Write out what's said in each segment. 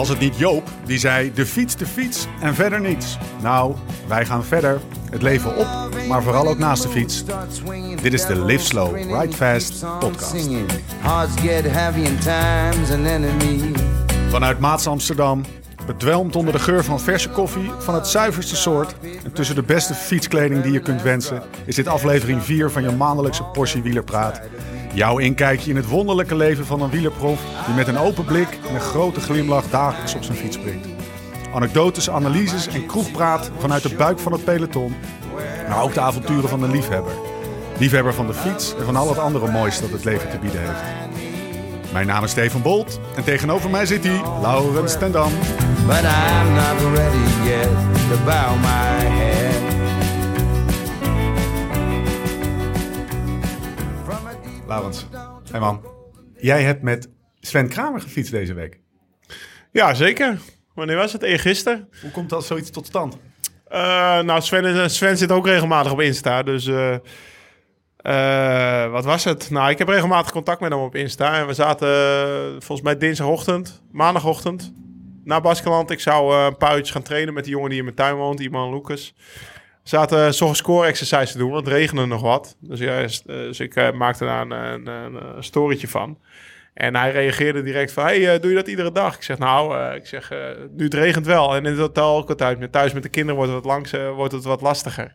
Was het niet Joop die zei de fiets, de fiets en verder niets? Nou, wij gaan verder. Het leven op, maar vooral ook naast de fiets. Dit is de Live Slow, Ride Fast podcast. Vanuit Maats Amsterdam, bedwelmd onder de geur van verse koffie van het zuiverste soort en tussen de beste fietskleding die je kunt wensen, is dit aflevering 4 van je maandelijkse portie wielerpraat. Jouw inkijkje in het wonderlijke leven van een wielerprof die met een open blik en een grote glimlach dagelijks op zijn fiets springt. Anekdotes, analyses en kroegpraat vanuit de buik van het peloton, maar ook de avonturen van de liefhebber. Liefhebber van de fiets en van al het andere moois dat het leven te bieden heeft. Mijn naam is Steven Bolt en tegenover mij zit hij, Laurens Tendam. But I'm not ready yet bow my. Laurens, hey man, jij hebt met Sven Kramer gefietst deze week. Ja, zeker. Wanneer was het? Eergisteren. Hoe komt dat zoiets tot stand? Eh nou, Sven, Sven zit ook regelmatig op Insta. Dus eh, eh, wat was het? Nou, ik heb regelmatig contact met hem op Insta. En we zaten volgens mij dinsdagochtend, maandagochtend, naar Baskeland. Ik zou een paar uurtjes gaan trainen met die jongen die in mijn tuin woont, Iman Lucas. Zaten uh, zo'n score exercise te doen, want het regende nog wat. Dus, ja, eh, dus ik eh, maakte daar een, een, een, storytje van. En hij reageerde direct van, hey, eh, doe je dat iedere dag? Ik zeg, nou, eh, ik zeg, eh, nu het regent wel. En in het ook. Met thuis met de kinderen wordt het wat, eh, wordt het wat lastiger.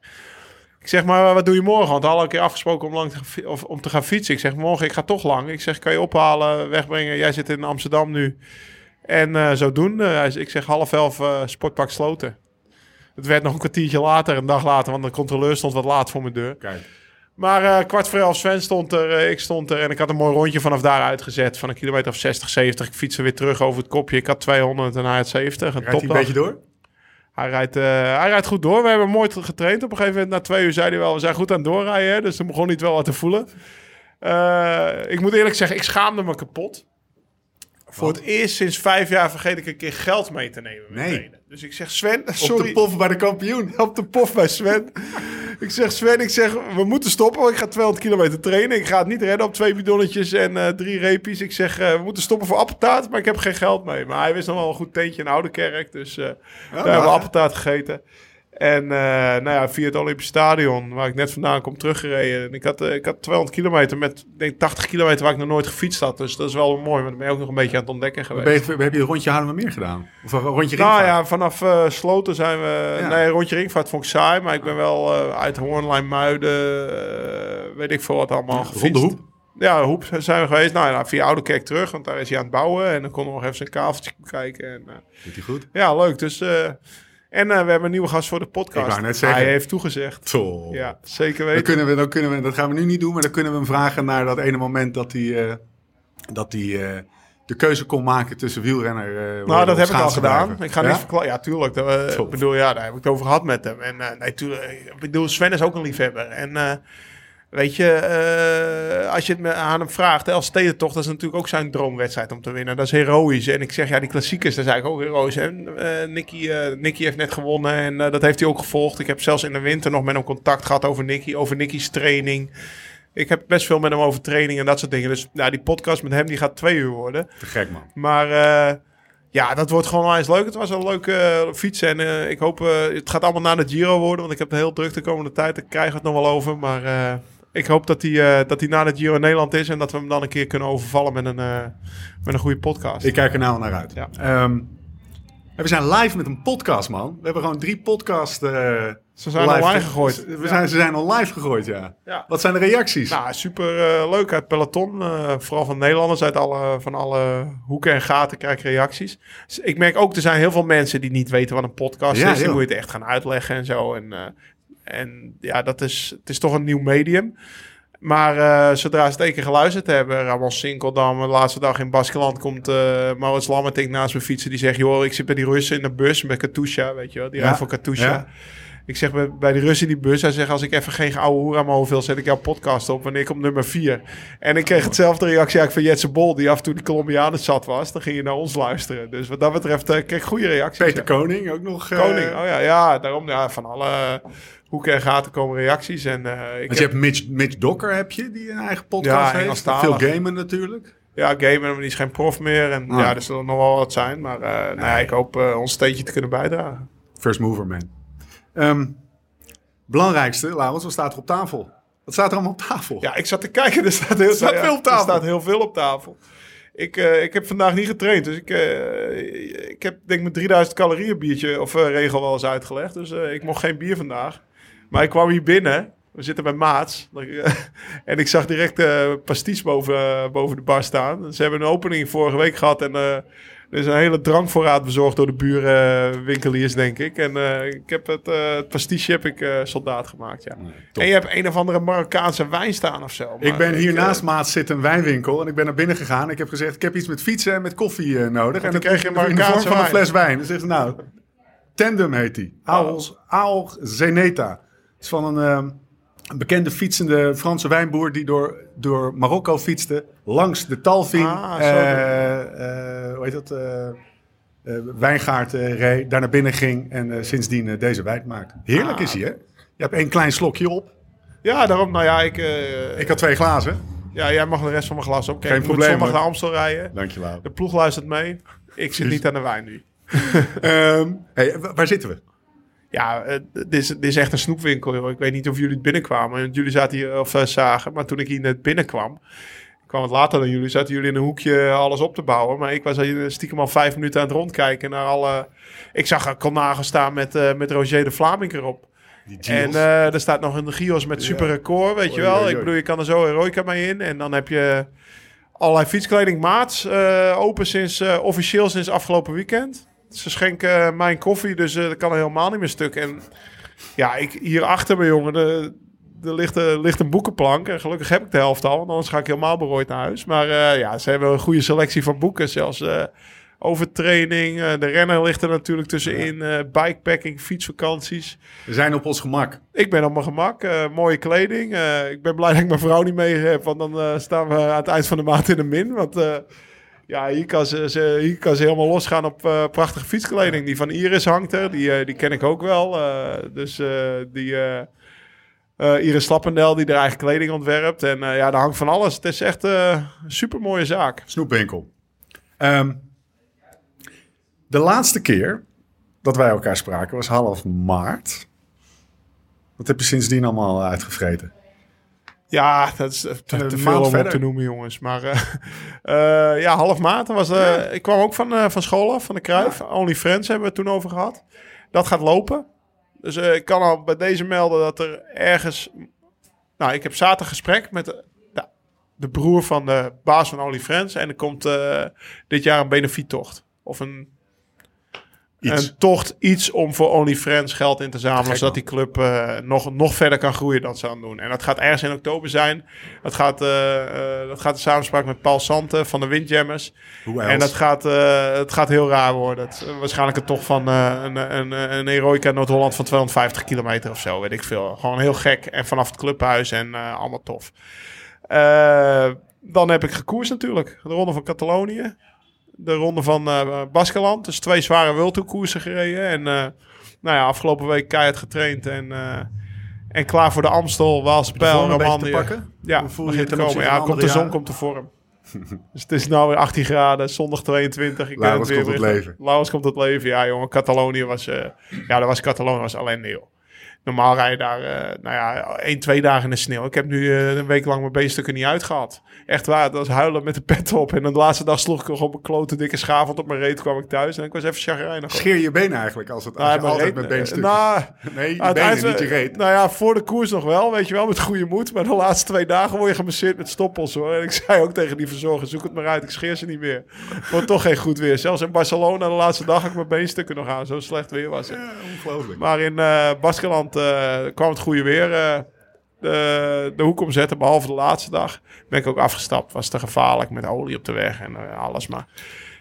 Ik zeg, maar wat doe je morgen? Want we hadden een keer afgesproken om, lang te, of, om te gaan fietsen. Ik zeg, morgen, ik ga toch lang. Ik zeg, kan je ophalen, wegbrengen? Jij zit in Amsterdam nu. En eh, zo doen. Eh, z- ik zeg, half elf, eh, sportpak sloten. Het werd nog een kwartiertje later, een dag later, want de controleur stond wat laat voor mijn deur. Kijk. Maar eh, kwart voor elf, Sven stond er, eh, ik stond er en ik had een mooi rondje vanaf daar uitgezet. Van een kilometer of 60, 70. Ik fietste weer terug over het kopje. Ik had 200 en hij had 70. Een Rijdt hij een beetje door? Hij rijdt, eh, hij rijdt goed door. We hebben mooi getraind. Op een gegeven moment, na twee uur, zei hij wel... we zijn goed aan het doorrijden. Hè? Dus toen begon hij het wel wat te voelen. Ik moet eerlijk zeggen, ik schaamde me kapot. Voor het eerst sinds vijf jaar vergeet ik een keer geld mee te nemen. met Nee. trainen. Dus ik zeg, Sven, Op sorry. de poffen bij de kampioen. Op de pof bij Sven. ik zeg, Sven, ik zeg, we moeten stoppen. want Ik ga 200 kilometer trainen. Ik ga het niet redden op twee bidonnetjes en eh, drie repies. Ik zeg, eh, we moeten stoppen voor appeltaart, maar ik heb geen geld mee. Maar hij wist nog wel een goed teentje in Oude Kerk. Dus eh, daar hebben we appeltaart gegeten. En eh, nou ja, via het Olympisch Stadion, waar ik net vandaan kom, teruggereden. En ik had, eh, ik had 200 kilometer met, denk 80 kilometer waar ik nog nooit gefietst had. Dus dat is wel mooi, maar dan ben je ook nog een beetje aan het ontdekken geweest. Je, heb je een rondje Haarlemmermeer gedaan? Of een rondje Nou Ringvaart? ja, vanaf eh, Sloten zijn we... Ja. Nee, rondje Ringvaart vond ik saai. Maar ik ben wel eh, uit Hoornlijn, Muiden... weet ik veel wat allemaal gefietst. Ronde hoep? Ja, Hoep zijn we geweest. Nou ja, via Oude Kerk terug. Want daar is hij aan het bouwen. En dan konden we nog even zijn kaveltje bekijken. En, Doet hij goed? ja, leuk. Dus... en eh, we hebben een nieuwe gast voor de podcast. Ik wou net zeggen. Hij heeft toegezegd. Ja, zeker Dan weten. kunnen we, dan kunnen we, dat gaan we nu niet doen, maar dan kunnen we hem vragen naar dat ene moment dat hij, eh, dat hij eh, de keuze kon maken tussen wielrenner. worden Nou, dat heb ik al gedaan. blijven. Ik ga Ja? niet verklappen. Ja, tuurlijk. Dat, ik bedoel, ja, daar heb ik het over gehad met hem. En nee, tuurlijk. Ik bedoel, Sven is ook een liefhebber. En weet je, eh, als je het me aan hem vraagt, Els Stedentocht, dat is natuurlijk ook zijn droomwedstrijd om te winnen. Dat is heroïs. En ik zeg, ja, die klassiekers, dat is eigenlijk ook heroïs. En eh Nicky, eh, Nicky heeft net gewonnen en dat heeft hij ook gevolgd. Ik heb zelfs in de winter nog met hem contact gehad over Nicky, over Nicky's training. Ik heb best veel met hem over training en dat soort dingen. Dus nou, die podcast met hem die gaat twee uur worden. Te gek, man. Maar ja, dat wordt gewoon wel eens leuk. Het was een leuke fietsen. En ik hoop, het gaat allemaal na de Giro worden. Want ik heb het heel druk de komende tijd. Krijgen we het nog wel over. Maar ik hoop dat hij, eh, dat hij na de Giro in Nederland is. En dat we hem dan een keer kunnen overvallen met een, eh, met een goede podcast. Ik kijk er nou naar uit. Ja. Ehm, en we zijn live met een podcast, man. We hebben gewoon drie podcasts. eh, Ze zijn live online ge- gegooid. We zijn, ze zijn al live gegooid, ja. Ja. Wat zijn de reacties? Nou, super leuk uit peloton. Vooral van Nederlanders uit alle, van alle hoeken en gaten krijg ik reacties. Dus ik merk ook, er zijn heel veel mensen die niet weten wat een podcast Ja, is. Die joh. moet je het echt gaan uitleggen en zo. En, en ja, dat is, het is toch een nieuw medium. Maar eh, zodra ze het één keer geluisterd hebben, Ramon Sinkeldam, de laatste dag in Baskeland komt uh, Maurits Lammertink naast me fietsen. Die zegt, joh, ik zit bij die Russen in de bus met Katusha, weet je wel. Die Ja, rijdt voor Katusha. ja. Ik zeg bij, bij de Russen in die bus, hij zegt als ik even geen oude hoer aan mijn hoofd wil, zet ik jouw podcast op wanneer ik op nummer 4. En ik kreeg hetzelfde reactie eigenlijk van Jetse Bol, die af en toe de Colombianen zat was. Dan ging je naar ons luisteren. Dus wat dat betreft eh, kreeg ik goede reacties. Peter ja. Koning ook nog. eh, Koning, oh ja, ja, daarom ja, van alle hoeken en gaten komen reacties. En, eh, ik Want je hebt Mitch, Mitch Docker, heb je, die een eigen podcast Ja, heeft. Veel gamen natuurlijk. Ja, gamen, maar die is geen prof meer. En Ah. ja, er zullen nog wel wat zijn. Maar eh, nou ja, ik hoop eh, ons steentje te kunnen bijdragen. First mover, man. Ehm, belangrijkste, Laurens, wat staat er op tafel? Wat staat er allemaal op tafel? Ja, ik zat te kijken. Er staat heel, staat veel op tafel. Er staat heel veel op tafel. Ik, ik heb vandaag niet getraind. Dus ik, ik heb denk ik mijn 3000 calorieën biertje of regel wel eens uitgelegd. Dus ik mocht geen bier vandaag. Maar ik kwam hier binnen. We zitten bij Maats. en ik zag direct eh pasties boven, boven de bar staan. Ze hebben een opening vorige week gehad. En eh, er is een hele drankvoorraad bezorgd door de burenwinkeliers, denk ik. En eh, ik heb het, eh het pastiche heb ik eh, soldaat gemaakt, ja. En je hebt een of andere Marokkaanse wijn staan of zo. Ik ben hier eh, naast Maat zit een wijnwinkel en ik ben naar binnen gegaan. Ik heb gezegd, ik heb iets met fietsen en met koffie eh, nodig. En dan kreeg je vorm Marokkaanse van een fles wijn. Dan zegt ze, nou, Tandem heet die. Aal Zeneta. Is van een, ehm, een bekende fietsende Franse wijnboer die door, door Marokko fietste. Langs de Talvin, Ah, eh, eh, hoe heet dat, eh, wijngaard reed. Daar naar binnen ging en sindsdien deze wijn maakt. Heerlijk Ah. is hij, hè? Je hebt één klein slokje op. Ja, daarom, nou ja, ik, Ik had twee glazen. ja, jij mag de rest van mijn glas op. Geen ik probleem, zondag hoor. naar Amstel rijden. Dankjewel. De ploeg luistert mee. Ik zit niet aan de wijn nu. Ehm, hey, wa- waar zitten we? Ja, eh, dit is, is echt een snoepwinkel, joh. Ik weet niet of jullie het binnenkwamen. Jullie zaten hier, of eh, zagen. Maar toen ik hier net binnenkwam, ik kwam het later dan jullie, zaten jullie in een hoekje alles op te bouwen. Maar ik was stiekem al vijf minuten aan het rondkijken naar alle... Ik zag Colnago staan met, eh, met Roger de Vlaming erop. Die En eh, er staat nog een Gios met super record, weet je wel. oei, oei. Ik bedoel, je kan er zo heroica mee in. En dan heb je allerlei fietskleding maats eh, open sinds, eh, officieel sinds afgelopen weekend. Ze schenken eh, mijn koffie, dus eh, dat kan helemaal niet meer stuk. En ja, ik, hier achter me, jongen, de, er ligt, er ligt een boekenplank. En gelukkig heb ik de helft al, want anders ga ik helemaal berooid naar huis. Maar eh, ja, ze hebben een goede selectie van boeken. Zelfs eh, over training. eh, de renner ligt er natuurlijk tussenin. eh bikepacking, fietsvakanties. We zijn op ons gemak. Ik ben op mijn gemak. eh, mooie kleding. Eh, ik ben blij dat ik mijn vrouw niet mee heb. Want dan eh, staan we aan het eind van de maand in de min. Want eh, ja, hier kan, ze, ze- hier kan ze helemaal losgaan op eh, prachtige fietskleding. Die van Iris hangt er. Die, eh, die ken ik ook wel. Eh, dus die... Iris Slappendel die er eigen kleding ontwerpt. En ja, daar hangt van alles. Het is echt een super mooie zaak. Snoepwinkel. Ehm, de laatste keer dat wij elkaar spraken was half maart. Wat heb je sindsdien allemaal uitgevreten? Ja, dat is eh, te, te veel om op te noemen, jongens. Maar eh, eh, ja, half maart. Was, eh, Ik kwam ook van, van school af, van de Kruif. Only Friends hebben we het toen over gehad. Dat gaat lopen. Dus ik kan al bij deze melden dat er ergens... Nou, ik heb zaterdag gesprek met de, de, de broer van de baas van Only Friends. En er komt dit jaar een benefiettocht. Of een, Iets. een tocht, iets om voor Only Friends geld in te zamelen. Zodat die club eh, nog, nog verder kan groeien dan ze aan het doen. En dat gaat ergens in oktober zijn. Dat gaat, eh, dat gaat de samenspraak met Paul Santen van de Windjammers. En dat gaat, het gaat heel raar worden. Het, waarschijnlijk een tocht van een, een, een Heroica Noord-Holland van 250 kilometer of zo, weet ik veel. Gewoon heel gek. En vanaf het clubhuis en allemaal tof. Dan heb ik gekoerst natuurlijk. De ronde van Catalonië. De ronde van eh Baskeland. Dus twee zware World koersen gereden. En eh, nou ja, afgelopen week keihard getraind. En, eh, en klaar voor de Amstel, te Romandie. Ja, Hoe voel je te komen. Ja, komt de zon jaren? komt te vorm. dus het is nou weer 18 graden, zondag 22. Ik Laurens het weer komt bericht. leven. Laurens komt tot leven, ja jongen. Catalonië was, eh ja, dat was Catalonië was alleen neeuw. Normaal rij je daar, eh, nou ja, één, twee dagen in de sneeuw. Ik heb nu eh, een week lang mijn beenstukken niet uitgehad. Echt waar, dat was huilen met de pet op. En dan de laatste dag sloeg ik nog op een klote dikke schaafwond op mijn reet. kwam ik thuis en ik was even chagrijnig. Scheer je benen eigenlijk als, het, als Nou, je altijd reet- met beenstukjes... Nou, nee, je benen, niet je reet. Nou ja, voor de koers nog wel, weet je wel, met goede moed. Maar de laatste twee dagen word je gemasseerd met stoppels hoor. En ik zei ook tegen die verzorger, zoek het maar uit, ik scheer ze niet meer. Wordt toch geen goed weer. Zelfs in Barcelona de laatste dag had ik mijn beenstukken nog aan. Zo slecht weer was het. Ja, ongelooflijk. Maar in eh Baskeland eh, kwam het goede weer. eh, de, de hoek omzetten, behalve de laatste dag. Ben ik ook afgestapt. Was te gevaarlijk met olie op de weg en eh, alles. Maar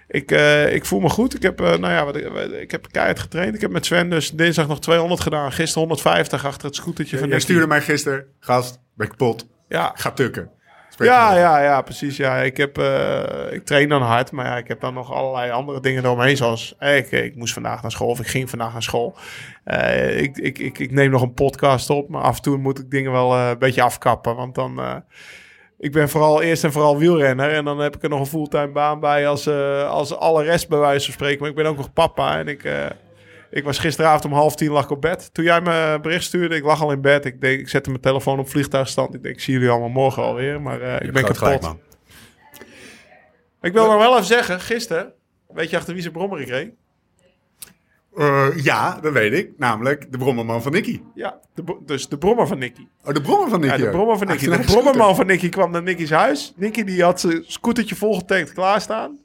ik, ik voel me goed. Ik heb, nou ja, wat, ik, wat- ik heb keihard getraind. Ik heb met Sven dus dinsdag nog 200 gedaan. Gisteren 150 achter het scootertje van Jij Nicky. stuurde mij gisteren, gast, ben kapot, Ja, ga tukken. Ja, ja, ja, precies. Ja. Ik, heb, eh, ik train dan hard, maar ja, ik heb dan nog allerlei andere dingen eromheen. Zoals eh, ik, ik moest vandaag naar school of ik ging vandaag naar school. Eh, ik, ik, ik, ik neem nog een podcast op, maar af en toe moet ik dingen wel een beetje afkappen. Want dan, ik ben vooral eerst en vooral wielrenner. En dan heb ik er nog een fulltime baan bij als, als alle rest bij wijze van spreken. Maar ik ben ook nog papa. En ik, ik was gisteravond om half tien lag ik op bed. Toen jij me bericht stuurde, ik lag al in bed. Ik, denk, ik zette mijn telefoon op vliegtuigstand. Ik denk, ik zie jullie allemaal morgen alweer. Maar eh, ik ben kapot. gelijk, man. ik wil nog wel even zeggen, gisteren, weet je achter wie zijn brommer ik reed? Eh, ja, dat weet ik. Namelijk de brommerman van Nicky. Ja, de, dus de brommer van Nicky. Oh, de brommer van Nicky. Ja, de brommer van Nicky. De brommerman van Nicky kwam naar Nicky's huis. Nicky die had zijn scootertje volgetankt klaarstaan.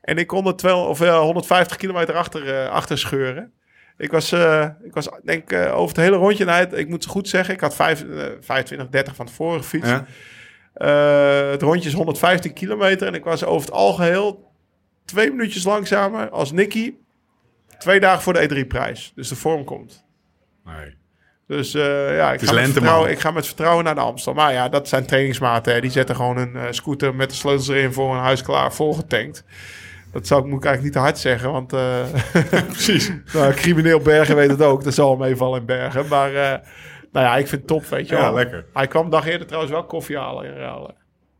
En ik kon er 200 of, eh, 150 kilometer achter, achter scheuren. Ik was, eh, ik was denk ik eh, over het hele rondje, nou, ik moet goed zeggen, ik had vijf, eh, 25, 30 van tevoren. Ja. Eh, het rondje is 115 kilometer en ik was over het algeheel twee minuutjes langzamer als Nicky. Twee dagen voor de E3-prijs. Dus de vorm komt. Nee. Dus eh, ja, ik ga, met lente, ik ga met vertrouwen naar de Amstel. Maar ja, dat zijn trainingsmaten. Hè. Die zetten gewoon een eh, scooter met de sleutels erin voor een huis klaar volgetankt. Dat zou ik, moet ik eigenlijk niet te hard zeggen, want... eh Precies. nou, crimineel Bergen weet het ook. Dat zal meevallen in Bergen. Maar eh, nou ja, ik vind het top, weet je Ja, wel. lekker. Hij kwam dag eerder trouwens wel koffie halen in Ralen.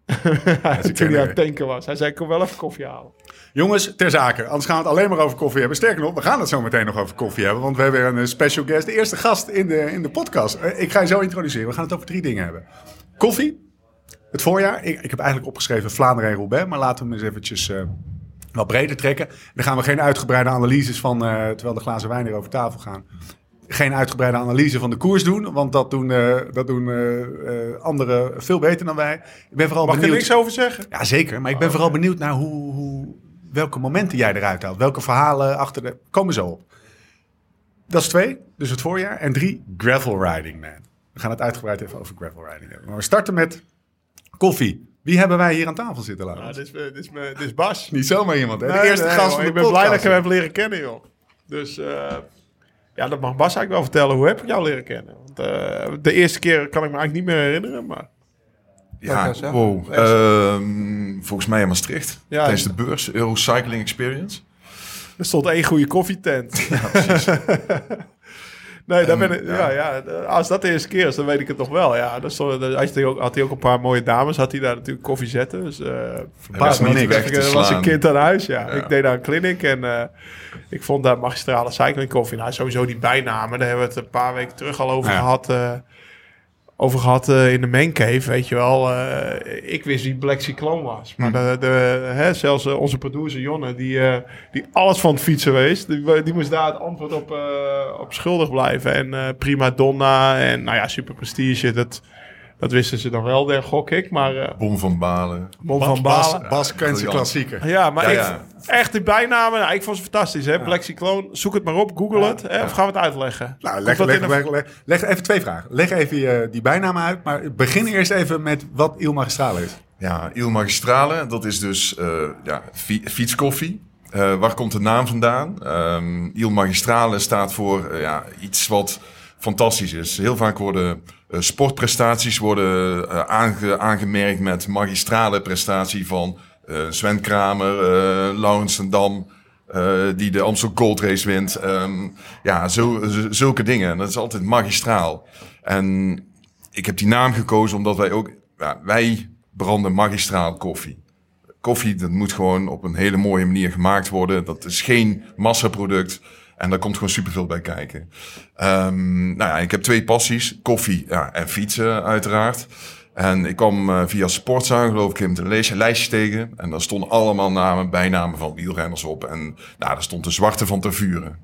Toen hij aan het tanken was. Hij zei, ik kom wel even koffie halen. Jongens, ter zake. Anders gaan we het alleen maar over koffie hebben. Sterker nog, we gaan het zo meteen nog over koffie hebben. Want we hebben weer een special guest. De eerste gast in de, in de podcast. Eh, Ik ga je zo introduceren. We gaan het over drie dingen hebben. Koffie. Het voorjaar. Ik, ik heb eigenlijk opgeschreven Vlaanderen en Roubaix. Maar laten we hem eens eventjes eh, wat breder trekken. Dan gaan we geen uitgebreide analyses van... eh, terwijl de glazen wijn hier over tafel gaan. Geen uitgebreide analyse van de koers doen. Want dat doen, eh, dat doen eh, anderen veel beter dan wij. Ik ben vooral Mag ik er benieuwd... niks over zeggen? Ja, zeker. Maar ik ben vooral benieuwd naar hoe, hoe, welke momenten jij eruit haalt. Welke verhalen achter de... Komen zo op. Dat is twee, dus het voorjaar. En drie, gravel riding, man. We gaan het uitgebreid even over gravel riding hebben. Maar we starten met koffie. Wie hebben wij hier aan tafel zitten, Nou, Laurens? dit, is, eh, dit, is, me- dit is Bas. Niet zomaar iemand, hè? De Nee, eerste nee, gast joh, van de Ik ben blij dat ik hem leren kennen, joh. Dus eh, ja, dat mag Bas eigenlijk wel vertellen. Hoe heb ik jou leren kennen? Want, eh, de eerste keer kan ik me eigenlijk niet meer herinneren, maar... Ja, Ja, wow. Ehm, volgens mij in Maastricht. Ja. Tijdens de beurs, Eurocycling Experience. Er stond één goede koffietent. nee, daar En, ben ik, ja. ja. Als dat de eerste keer is, dan weet ik het nog wel. Ja, dan stond, had, hij ook, had hij ook een paar mooie dames. Had hij daar natuurlijk koffie zetten. Dus, eh Verbaast me niet niks. weg ik te eh, was een kind aan huis, ja. Ja. Ik deed daar een clinic en eh, ik vond daar magistrale cycling koffie. Nou, sowieso die bijnamen, daar hebben we het een paar weken terug al over gehad. eh, over gehad eh, in de mancave, weet je wel. Eh, ik wist wie Black Cyclone was. Maar de, de, hè, zelfs eh, onze producer Jonne, die, die alles van het fietsen wees, die, die moest daar het antwoord op, op schuldig blijven. En Prima Donna en nou ja, Super Prestige, dat, dat wisten ze dan wel, denk gok ik. Maar eh Bom van Balen. Bas, van Bas, Balen. Bas kent zijn briljant. klassieker. Ja, maar Ja, ik, ja. echt die bijnamen, nou, ik vond ze fantastisch. Hè? Cyclone, zoek het maar op, google het. Hè? Of gaan we het uitleggen? Nou, leg, leg, een- leg, leg, leg even twee vragen. Leg even eh, die bijnamen uit. Maar begin eerst even met wat Il Magistrale is. Ja, Il Magistrale, dat is dus eh, ja, fi- fietskoffie. Eh, waar komt de naam vandaan? Ehm Il Magistrale staat voor ja, iets wat fantastisch is. Heel vaak worden sportprestaties worden, eh, aange- aangemerkt met magistrale prestatie van eh Sven Kramer, eh Laurens ten Dam, eh, die de Amstel Gold Race wint. Ehm, ja, zulke dingen. Dat is altijd magistraal. En ik heb die naam gekozen omdat wij ook... Ja, wij branden magistraal koffie. Koffie, dat moet gewoon op een hele mooie manier gemaakt worden. Dat is geen massaproduct. En daar komt gewoon superveel bij kijken. Ehm, nou ja, ik heb twee passies. Koffie ja, en fietsen uiteraard. En ik kwam eh, via Sportzaal, geloof ik, in een lijstje, lijstje tegen. En daar stonden allemaal namen, bijnamen van wielrenners op. En nou, daar stond de Zwarte van Tervuren.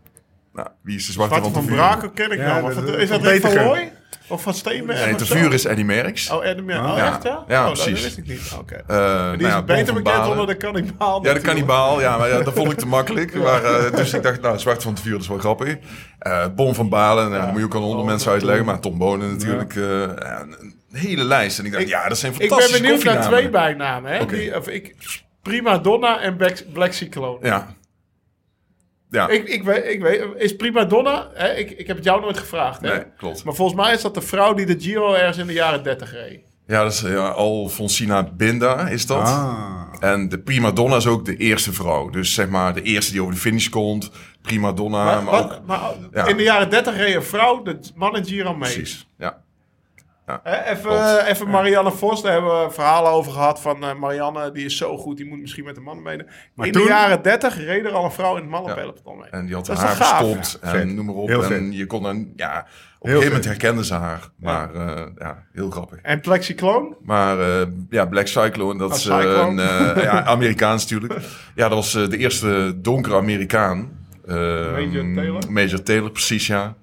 Nou, wie is de Zwarte, Zwarte van van? Braken ken ik Ja, dat- dat- is dat van Rick van. Looy? Of van Steenberg? Nee, zo? Tervuren is Eddie Merckx. Oh, Edmund. Oh, Ja. echt ja? Ja, oh, dat precies. wist ik niet. Oké. Eh, Die nou is ja, Bon beter bekend onder de kannibaal. Ja, de kannibaal. Ja, maar ja, dat vond ik te makkelijk. Maar, eh, dus ik dacht, nou, Zwart van het Vuur, dat is wel grappig. Eh Bon van Balen, nou, dat moet je ook aan honderd Oh, mensen uitleggen. Maar Tom Bonen natuurlijk. eh, ja, een, een hele lijst. En ik dacht, Ik- ja, dat zijn Ik ben fantastische benieuwd naar twee bijnamen. Hè? Die, of ik, Prima Donna en Black, Black Cyclone. Ja. Ja, Ik, ik, weet, ik weet, is Prima Donna, hè? Ik, ik heb het jou nooit gevraagd. Hè? nee, klopt. Maar volgens mij is dat de vrouw die de Giro ergens in de jaren 30 reed. Ja, dat is ja, Alfonsina Binda, is dat. Ah. En de prima donna is ook de eerste vrouw. Dus zeg maar de eerste die over de finish komt. Prima donna, maar, Maar, ook... wat- maar ja. in de jaren 30 reed een vrouw de man in Giro mee. Precies, ja. Eh, even, eh, even Marianne Vos, daar hebben we verhalen over gehad van eh, Marianne, die is zo goed, die moet misschien met de mannen. Maar in toen- de jaren 30 reed er al een vrouw in het mannenpeloton mee. En die had Dat haar Ja, vet. en noem maar op. Heel en vet. je kon dan, ja, op een gegeven moment vet. herkende ze haar. Maar eh, ja, heel grappig. En Plexicloon? Maar eh, ja, Black Cyclone, dat Oh, is Cyclone. een eh, ja, Amerikaans natuurlijk. Ja, dat was de eerste donkere Amerikaan. Eh, Major Taylor? Major Taylor, precies ja.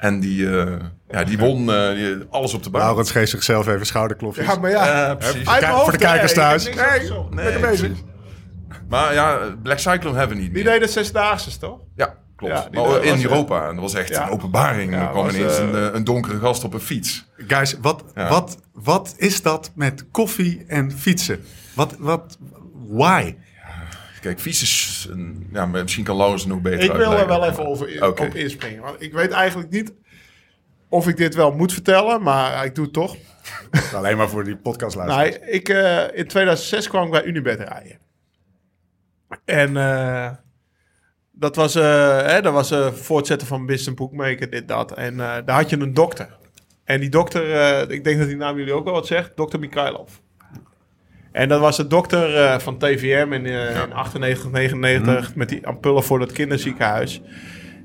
En die, eh, ja, die won eh, die- alles op de baan. Laurens geeft zichzelf even schouderklopjes. Ja, maar ja. Eh, precies. Uit mijn hoofd, voor de kijkers thuis. Nee. Nee, Lekker bezig. Maar ja, Black Cyclone hebben we niet Die meer. deed de Zesdaagse, toch? Ja, klopt. Ja, maar was, in eh, Europa. En dat was echt ja. een openbaring. Ja, er kwam was, ineens eh, een, eh, een donkere gast op een fiets. Guys, wat, Ja. wat, wat is dat met koffie en fietsen? Wat, wat, why? Kijk, fiets is... Een, ja, maar misschien kan Laurens het nog beter Ik wil er wel even over op inspringen. Want ik weet eigenlijk niet of ik dit wel moet vertellen, maar ik doe het toch. Alleen maar voor die podcast Nou, luisteren. ik, eh, in 2006 kwam ik bij Unibed rijden. En eh, dat was, eh hè, dat was voortzetten van Business Bookmaker, dit, dat. En eh, daar had je een dokter. En die dokter, eh, ik denk dat die naam jullie ook wel wat zegt, dokter Mikhailov. En dat was de dokter eh, van TVM in, eh, in 98, 99 met die ampullen voor het kinderziekenhuis.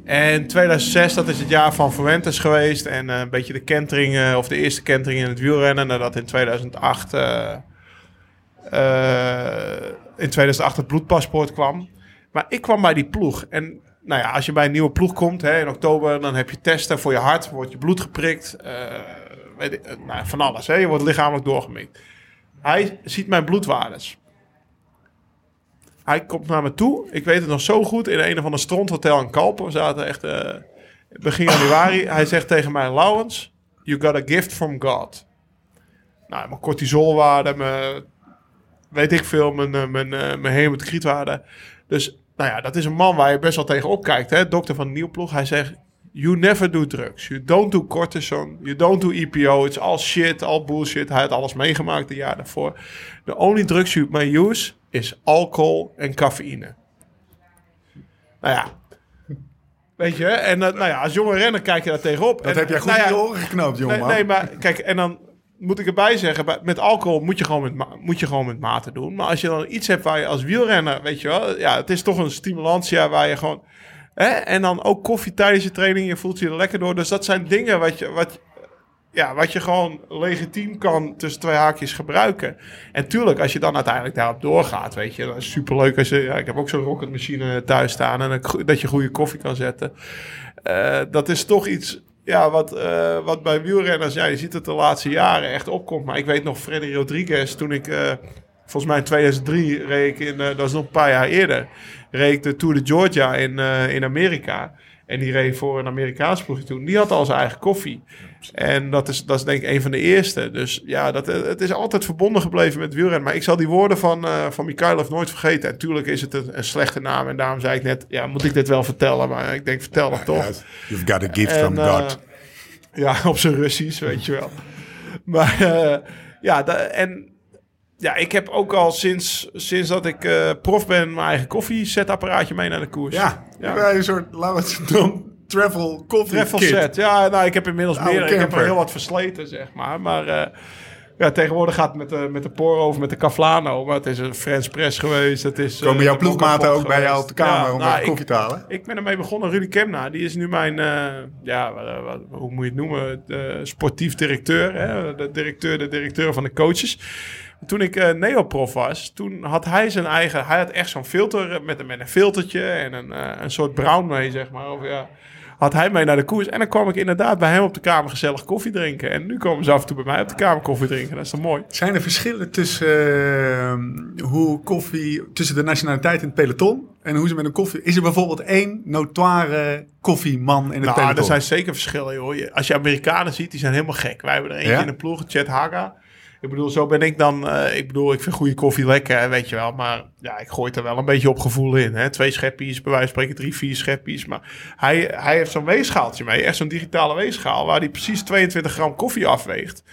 En 2006, dat is het jaar van Fuentes geweest. En eh, een beetje de kentering, of de eerste kentering in het wielrennen. Nadat in 2008, eh, eh, in 2008 het bloedpaspoort kwam. Maar ik kwam bij die ploeg. En nou ja, als je bij een nieuwe ploeg komt hè, in oktober, dan heb je testen voor je hart. Wordt je bloed geprikt. weet ik, nou, van alles. Hè. Je wordt lichamelijk doorgemikt. Hij ziet mijn bloedwaardes. Hij komt naar me toe. Ik weet het nog zo goed. In een of ander stronthotel in Kalpen. We zaten echt eh, begin januari. Hij zegt tegen mij... Lawrence, you got a gift from God. Nou, mijn cortisolwaarde, mijn... Weet ik veel, mijn, eh, mijn, eh, mijn hematocrietwaarde. Dus, nou ja, dat is een man waar je best wel tegen opkijkt. Hè? Dokter van de nieuwploeg. Hij zegt... You never do drugs. You don't do cortisone. You don't do EPO. It's all shit, all bullshit. Hij had alles meegemaakt de jaar daarvoor. The only drugs you may use is alcohol en cafeïne. Nou ja. Weet je, en nou ja, als jonge renner kijk je daar tegenop. Dat en, heb jij goed nou in je oren geknoopt, jongen. Nee, nee, maar kijk, en dan moet ik erbij zeggen, met alcohol moet je, gewoon met, moet je gewoon met mate doen. Maar als je dan iets hebt waar je als wielrenner, weet je wel, ja, het is toch een stimulantia waar je gewoon... En dan ook koffie tijdens je training, je voelt je er lekker door. Dus dat zijn dingen wat je, wat, ja, wat je gewoon legitiem kan tussen twee haakjes gebruiken. En tuurlijk, als je dan uiteindelijk daarop doorgaat, weet je, dan is superleuk als je... Ja, ik heb ook zo'n rocketmachine thuis staan en dat je goede koffie kan zetten. Eh, dat is toch iets ja, wat, eh, wat bij wielrenners, ja, je ziet het de laatste jaren echt opkomt. Maar ik weet nog, Freddy Rodriguez, toen ik, eh, volgens mij in 2003 reed ik in, eh, dat is nog een paar jaar eerder, reed ik de Tour de Georgia in, eh, in Amerika. En die reed voor een Amerikaans ploegje toen. Die had al zijn eigen koffie. En dat is, dat is denk ik een van de eerste. Dus ja, dat, eh, het is altijd verbonden gebleven met wielrennen. Maar ik zal die woorden van, eh van Mikhailov nooit vergeten. En tuurlijk is het een, een slechte naam. En daarom zei ik net, ja, moet ik dit wel vertellen? Maar ik denk, vertel dat toch. You've got a gift En, from God. ja, op zijn Russisch, weet je wel. Maar ja, en ja, ik heb ook al sinds, sinds dat ik eh, prof ben mijn eigen koffiezetapparaatje mee naar de koers. Ja, een soort, laten we het doen, travel coffee Travel kit. set. Ja, nou, ik heb inmiddels Oude meer. Ik heb er heel wat versleten, zeg maar. Maar eh, ja, tegenwoordig gaat het met de, met de Poro of met de Caflano. Maar het is een French Press geweest. Het is, eh, Komen jouw de ploegmaten ook bij jou op de kamer Ja, om nou, even ik- koffie te halen? ik ben ermee begonnen. Rudy Kemna, die is nu mijn, eh, ja, wat- wat- hoe moet je het noemen? De sportief directeur. Hè? De directeur, de directeur van de coaches. Toen ik eh neoprof was, toen had hij zijn eigen... Hij had echt zo'n filter eh, met, een- met een filtertje en een, eh, een soort brown mee, zeg maar. Of, ja, had hij mee naar de koers. En dan kwam ik inderdaad bij hem op de kamer gezellig koffie drinken. En nu komen ze af en toe bij mij op de kamer koffie drinken. Dat is toch mooi? Zijn er verschillen tussen eh, hoe koffie, tussen de nationaliteit in het peloton en hoe ze met een koffie... Is er bijvoorbeeld één notoire koffieman in het Nou, peloton? er zijn zeker verschillen, joh. Als je Amerikanen ziet, die zijn helemaal gek. Wij hebben er eentje Ja? in de ploeg, Chet Haga. Ik bedoel, zo ben ik dan... eh, ik bedoel, ik vind goede koffie lekker, weet je wel. Maar ja, ik gooi het er wel een beetje op gevoel in. Hè. Twee scheppies, bij wijze van spreken drie, vier scheppies. Maar hij, hij heeft zo'n weegschaaltje mee. Echt zo'n digitale weegschaal, waar hij precies 22 gram koffie afweegt.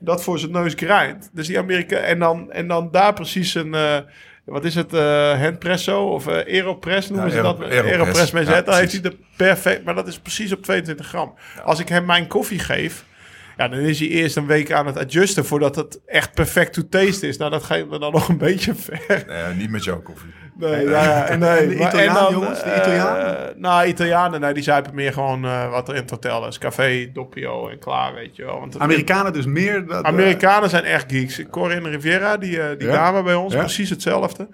Dat voor zijn neus grijnt. Dus die Amerika... En dan, en dan daar precies een... eh, wat is het? eh handpresso of eh aeropress noemen Ja, ze dat? Aero- Aeropress. Aeropress mee Ja, zetten. Dan heeft hij de perfect... Maar dat is precies op 22 gram. Als ik hem mijn koffie geef... Ja, dan is hij eerst een week aan het adjusten voordat het echt perfect to taste is. Nou, dat gaat me dan nog een beetje ver. Nee, niet met jouw koffie. Nee, ja, ja, en- nee. en de maar- Italianen, jongens, de eh, Italianen? nou, Italianen, nee, die zuipen meer gewoon eh, wat er in het hotel is. Café, doppio en klaar, weet je wel. Want Amerikanen dus meer... dat, eh, Amerikanen zijn echt geeks. Corinne Riviera, die, eh, die Ja? dame bij ons, Ja? precies hetzelfde.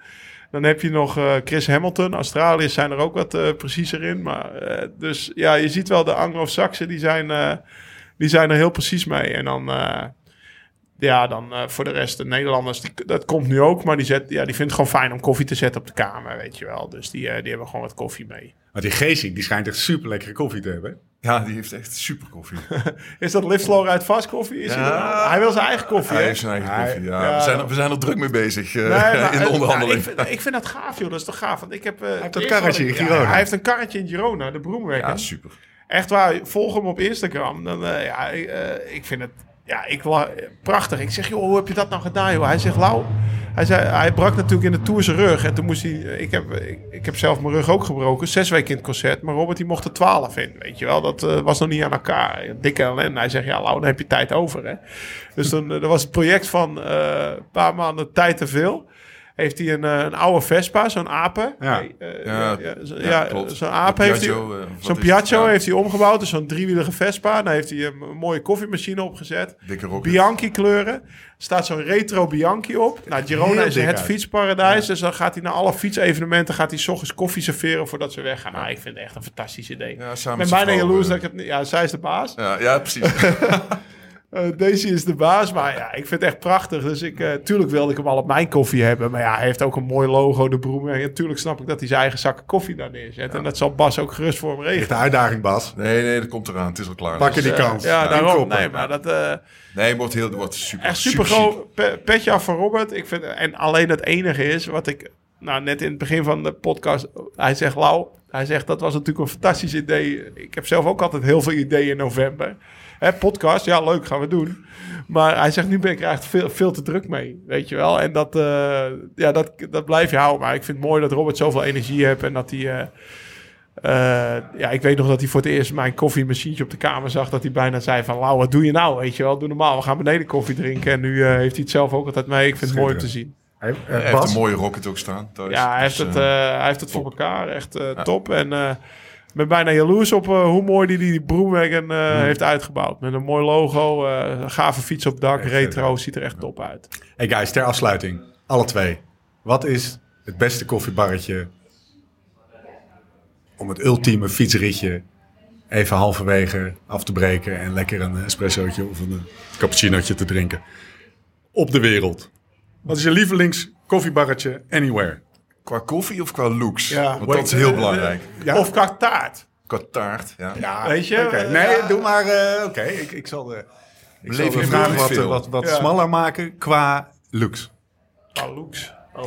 Dan heb je nog eh, Chris Hamilton. Australiërs zijn er ook wat eh, preciezer in. Maar, eh, dus ja, je ziet wel de Anglo-Saxen, die, zijn, eh, die zijn er heel precies mee. En dan, eh, ja, dan eh, voor de rest, de Nederlanders, die, dat komt nu ook. Maar die, zet, ja, die vindt het gewoon fijn om koffie te zetten op de kamer, weet je wel. Dus die, eh, die hebben gewoon wat koffie mee. Want die Geesink, die schijnt echt super lekkere koffie te hebben. Ja, die heeft echt super koffie. Is dat Live uit Fast Koffie? Is hij, nou? hij wil zijn eigen koffie, Hij heeft zijn eigen Hij- koffie. Ja. ja, we, zijn, er- we zijn er druk mee bezig eh, Nee, maar, in de eh, onderhandeling. nou, ik, vind, ik vind dat gaaf, joh. Dat is toch gaaf? Want ik heb... hij heeft dat karretje in Girona. hij heeft een karretje in Girona, de Broemwerker. ja, super. Echt waar, volg hem op Instagram. Dan, eh, ja, ik, eh, ik vind het ja, ik, prachtig. Ik zeg, joh, hoe heb je dat nou gedaan, joh? Hij zegt, Lau, hij, zei, hij brak natuurlijk in de Tour zijn rug. En toen moest hij, ik heb, ik, heb zelf mijn rug ook gebroken. Zes weken in het concert. Maar Robert, die mocht er twaalf in, weet je wel. Dat eh, was nog niet aan elkaar. Dikke ellende. Hij zegt, ja, Lau, dan heb je tijd over, hè. Dus eh, er was het project van eh, een paar maanden tijd te veel. Heeft hij een, eh, een oude Vespa, zo'n apen. Ja. Nee, eh, Ja, ja, ja, ja, zo'n aap heeft hij... Eh, Zo'n? Piaggio Ja. heeft hij omgebouwd, dus zo'n driewielige Vespa. Dan heeft hij een, een mooie koffiemachine opgezet. Dikke. Bianchi kleuren. Er staat zo'n retro Bianchi op. Nou, Girona is het uit. fietsparadijs. Dus dan gaat hij naar alle fietsevenementen gaat hij 's ochtends koffie serveren voordat ze weggaan. Nou, ik vind het echt een fantastisch idee. Ja, Ik samen ben met zijn bijna jaloers eh, dat ik het niet... Ja, zij is de baas. Ja, ja, precies. Eh, Daisy is de baas. Maar ja, ik vind het echt prachtig. Dus ik, eh, tuurlijk wilde ik hem al op mijn koffie hebben. Maar ja, hij heeft ook een mooi logo, de broem. En natuurlijk snap ik dat hij zijn eigen zakken koffie daar neerzet. En dat zal Bas ook gerust voor hem regelen. Echt de uitdaging, Bas. Nee, nee, dat komt eraan. Het is al klaar. Pakken die Eh, kans. Ja, Ja, daarom. Nee, maar dat... eh, Nee, het wordt, heel, het wordt super, Echt super chic. groot. Pe- Petje af van Robert. Ik vind, en alleen het enige is wat ik. Nou, net in het begin van de podcast. Hij zegt, Lau. Hij zegt dat was natuurlijk een fantastisch idee. Ik heb zelf ook altijd heel veel ideeën in november. Hè, podcast, ja, leuk, gaan we doen. Maar hij zegt, nu ben ik er echt veel, veel te druk mee. Weet je wel. En dat, eh, ja, dat, dat blijf je houden. Maar ik vind het mooi dat Robert zoveel energie heeft. En dat hij. eh, eh, ja, ik weet nog dat hij voor het eerst mijn koffiemachientje op de kamer zag. Dat hij bijna zei van, Lau, wat doe je nou? Weet je wel, doe normaal. We gaan beneden koffie drinken. En nu eh, heeft hij het zelf ook altijd mee. Ik vind het mooi om te zien. Hij, Hij heeft een mooie rocket ook staan thuis. Ja, hij heeft Dus, het, hij heeft het voor elkaar. Echt eh, top. En eh, ben bijna jaloers op eh, hoe mooi die die Broomwagon eh Hmm. heeft uitgebouwd. Met een mooi logo, eh, een gave fiets op dak, Echt retro. Ziet er echt top uit. Hey guys, ter afsluiting. Alle twee. Wat is het beste koffiebarretje om het ultieme fietsritje even halverwege af te breken en lekker een espressootje of een cappuccinootje te drinken op de wereld? Wat is je lievelings koffiebarretje anywhere? Qua koffie of qua looks? Ja. Want dat is heel belangrijk. Ja? Of qua taart. Qua taart, ja. Ja, Weet je? oké. Eh, Nee, ja. doe maar. eh, Oké, ik, ik zal de, ik zal de vraag wat, veel? wat, wat Ja. smaller maken qua looks. Oh, looks. Oh,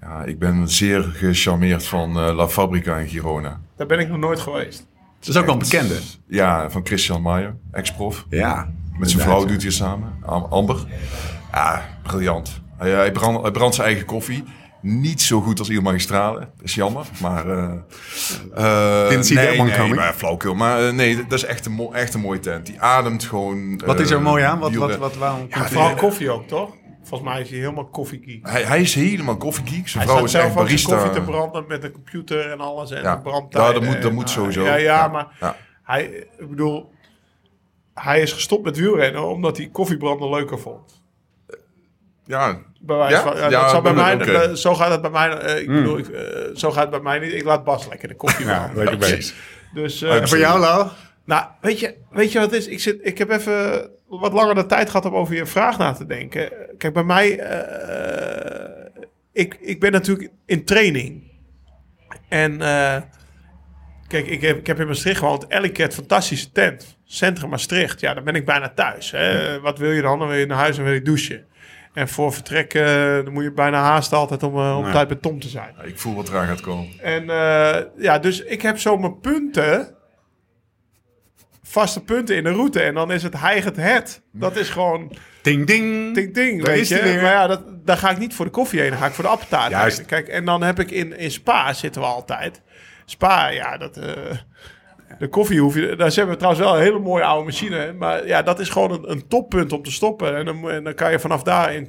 Ja, ik ben zeer gecharmeerd van eh, La Fabrica in Girona. daar ben ik nog nooit geweest. Dat is ook wel een bekende. Ja, van Christian Maier, ex-prof. Ja. Met zijn vrouw doet hij samen, Am- Amber. Ja, briljant. Hij, hij, brandt, hij brandt zijn eigen koffie. Niet zo goed als Il Magistrale. Dat is jammer, maar... eh eh, Didn't see nee, that one nee, maar flauwkul. Maar eh, nee, dat is echt een, mo- echt een mooie tent. Die ademt gewoon... Wat is er mooi aan? Wat, wat, wat, waarom komt die- Vooral koffie ook, toch? Volgens mij is hij helemaal koffiegeek. Hij, hij is helemaal koffiegeek. Zijn Hij vrouw staat is echt zelf ook zijn barista. koffie te branden met een computer en alles. En Ja. de brandtijden. Ja, dat moet- dat en, moet sowieso. Ja, ja, Ja. maar Ja. hij, ik bedoel, hij is gestopt met wielrennen omdat hij koffiebranden leuker vond. Ja, Bij wijze Ja? van, ja, Ja, dat zal bij mij, zo gaat het bij mij. eh, ik bedoel, ik, eh, zo gaat het bij mij niet. Ik laat Bas lekker de koffie Ja, lekker bezig. Dus, eh, En voor jou, Lau? nou, weet je, weet je wat het is? Ik, zit, ik heb even wat langer de tijd gehad om over je vraag na te denken. Kijk, bij mij, eh, ik, ik ben natuurlijk in training. En eh, kijk, ik heb, ik heb in Maastricht gewoond. Elke keer fantastische tent. Centrum Maastricht. Ja, dan ben ik bijna thuis. Hè. Wat wil je dan? Dan wil je naar huis en wil je douchen. En voor vertrek eh, dan moet je bijna haasten altijd om, eh, om tijd bij Tom te zijn. ik voel wat eraan gaat komen. En eh, ja, dus ik heb zo mijn punten. Vaste punten in de route. En dan is het heigend het. Dat is gewoon Ding, ding. ding ding, Daar weet is je. Maar ja, dat, daar ga ik niet voor de koffie heen. Dan ga ik voor de appeltaart Juist. heen. Kijk, en dan heb ik in, in Spa zitten we altijd. Spa, ja, dat... De koffie hoef je... Daar hebben we trouwens wel een hele mooie oude machine. Maar ja, dat is gewoon een, een toppunt om te stoppen. En dan, en dan kan je vanaf daar in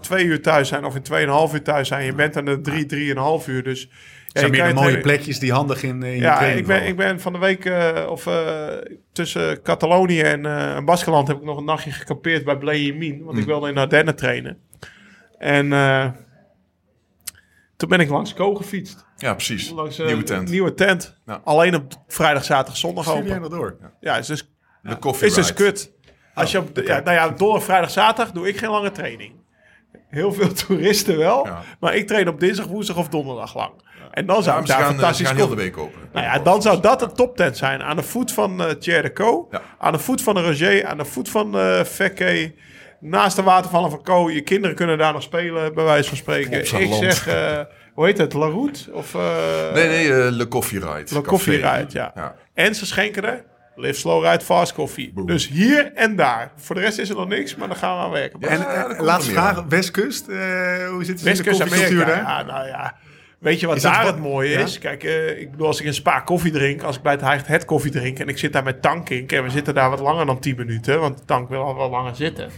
2 uur thuis zijn of in 2,5 uur thuis zijn. Je bent aan de 3, 3,5 uur. Dus... Ja, zijn meer de mooie plekjes die handig in, eh, in je Ja, training ik ben, vallen. ik ben van de week eh, of eh, tussen Catalonië en eh Baskeland heb ik nog een nachtje gekampeerd bij Blejemin. Want ik Hm. wilde in Ardennen trainen. En toen ben ik langs Co gefietst. Ja, precies. Langs, eh, Nieuwe tent. Nieuwe tent. Ja. Alleen op vrijdag, zaterdag, zondag Stuur jij open. nog door? Ja, is dus, De koffie is dus kut. Als je op de, ja, nou ja, door vrijdag, zaterdag doe ik geen lange training. Heel veel toeristen wel. Maar ik train op dinsdag, woensdag of donderdag lang. En dan zou ik daar gaan, eh, fantastisch gaan heel de week open. nou ja, dan zou dat een toptent zijn. Aan de voet van eh Thierry de Co. Aan de voet van de Roger. Aan de voet van eh Fekke. Naast de watervallen van Co. Je kinderen kunnen daar nog spelen, bij wijze van spreken. Ik zeg, hoe heet het? La Route? Of uh, Nee, nee, eh, Le Coffee Ride. Café. Coffee Ride, ja. Ja. En ze schenken er Live Slow Ride Fast Coffee. Dus hier en daar. Voor de rest is er nog niks, maar dan gaan we aan werken. Ja, En daar eh, laatste vraag, Westkust, eh, hoe zit het in de Westkust koffiecultuur Amerika. daar? Ja, nou ja. Weet je wat Is daar wat- het mooie ja? is? Kijk, eh, ik bedoel, als ik een spa koffie drink, als ik bij het Hyatt het koffie drink en ik zit daar met Tankink en we zitten daar wat langer dan 10 minuten, want Tank wil al wel langer zitten.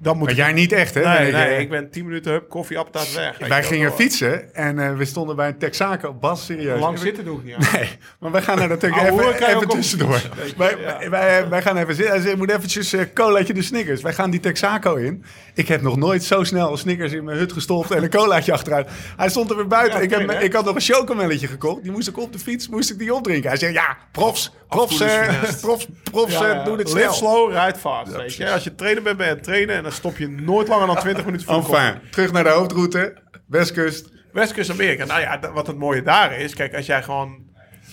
Dan moet Maar ik... jij niet echt, hè? Nee, Ik, nee, ik ben 10 minuten, hup, koffie, appetaat weg. Wij gingen fietsen en eh, we stonden bij een Texaco. Bas, serieus. Lang zitten doe ik niet aan. Nee, maar wij gaan er natuurlijk even, even tussendoor. Wij, ja. wij, wij gaan even zitten. Hij ik moet eventjes eh colaatje de Snickers. Wij gaan die Texaco in. Ik heb nog nooit zo snel Snickers in mijn hut gestopt en een colaatje achteruit. Hij stond er weer buiten. Ja, ik, heb, ik had nog een chocomelletje gekocht. Die moest ik op de fiets, moest ik die opdrinken. Hij zegt, ja, profs, profs, eh, profs, profs Ja, doen het Live snel. slow, ride fast. weet je. Als je trainer bent, ben je aan het trainen en dan stop je nooit langer dan 20 minuten voor. Enfin, terug naar de hoofdroute. Westkust. Westkust Amerika. Nou ja, wat het mooie daar is. Kijk, als jij gewoon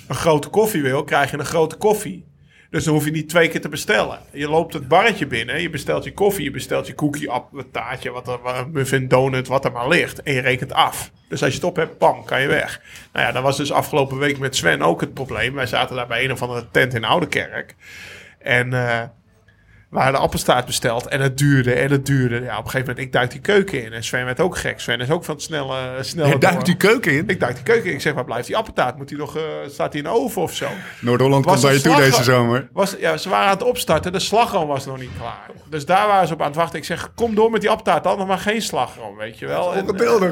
een grote koffie wil, krijg je een grote koffie. Dus dan hoef je niet twee keer te bestellen. Je loopt het barretje binnen, je bestelt je koffie, je bestelt je koekje, taartje, wat er, muffin, donut, wat er maar ligt. En je rekent af. Dus als je het op hebt, pam, kan je weg. Nou ja, dat was dus afgelopen week met Sven ook het probleem. Wij zaten daar bij een of andere tent in Oudekerk. En eh, we hadden appelstaart besteld en het duurde en het duurde. Ja, op een gegeven moment, ik duik die keuken in. En Sven werd ook gek. Sven is ook van het snelle, snelle Je duikt die keuken in. Ik duik die keuken in. Ik zeg, waar blijft die appeltaart? Moet die nog, eh, staat die in de oven of zo? Noord-Holland komt bij je de toe deze zomer. Was, ja, ze waren aan het opstarten. De slagroom was nog niet klaar. Dus daar waren ze op aan het wachten. Ik zeg, kom door met die appeltaart dan, nog maar geen slagroom, weet je wel. Eh,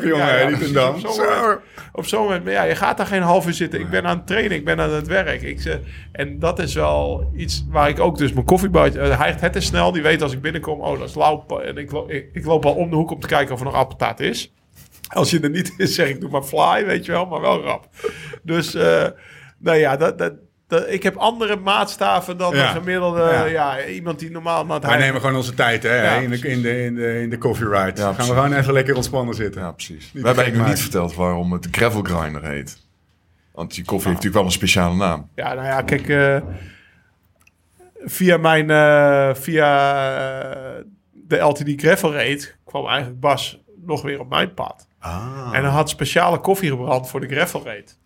jongen, ja, ja. Op zo'n Zo. moment- Op zo'n moment, maar ja, je gaat daar geen half uur zitten. Ik ben aan het trainen, ik ben aan het werk. Ik zeg, en dat is wel iets waar ik ook dus mijn eh, hij het is snel, die weet als ik binnenkom, oh, dat is lauw. En ik, lo- ik, ik loop al om de hoek om te kijken of er nog appeltaart is. Als je er niet is, zeg ik, doe maar fly, weet je wel, maar wel rap. Dus, eh, nou ja, dat, dat, dat, ik heb andere maatstaven dan Ja. gemiddelde, Ja. ja. iemand die normaal... Maar Wij nemen gewoon onze tijd hè, Ja, in, de, in, de, in, de, in de coffee ride. Ja, Gaan we gewoon even lekker ontspannen zitten. Ja, precies. Niet We hebben eigenlijk nog niet verteld waarom het de gravel grinder heet. Want die koffie heeft natuurlijk wel een speciale naam. Ja, nou ja, kijk, eh, via mijn, eh, via eh, de LTD Gravel Raid kwam eigenlijk Bas nog weer op mijn pad. Ah. En hij had speciale koffie gebrand voor de Gravel Raid.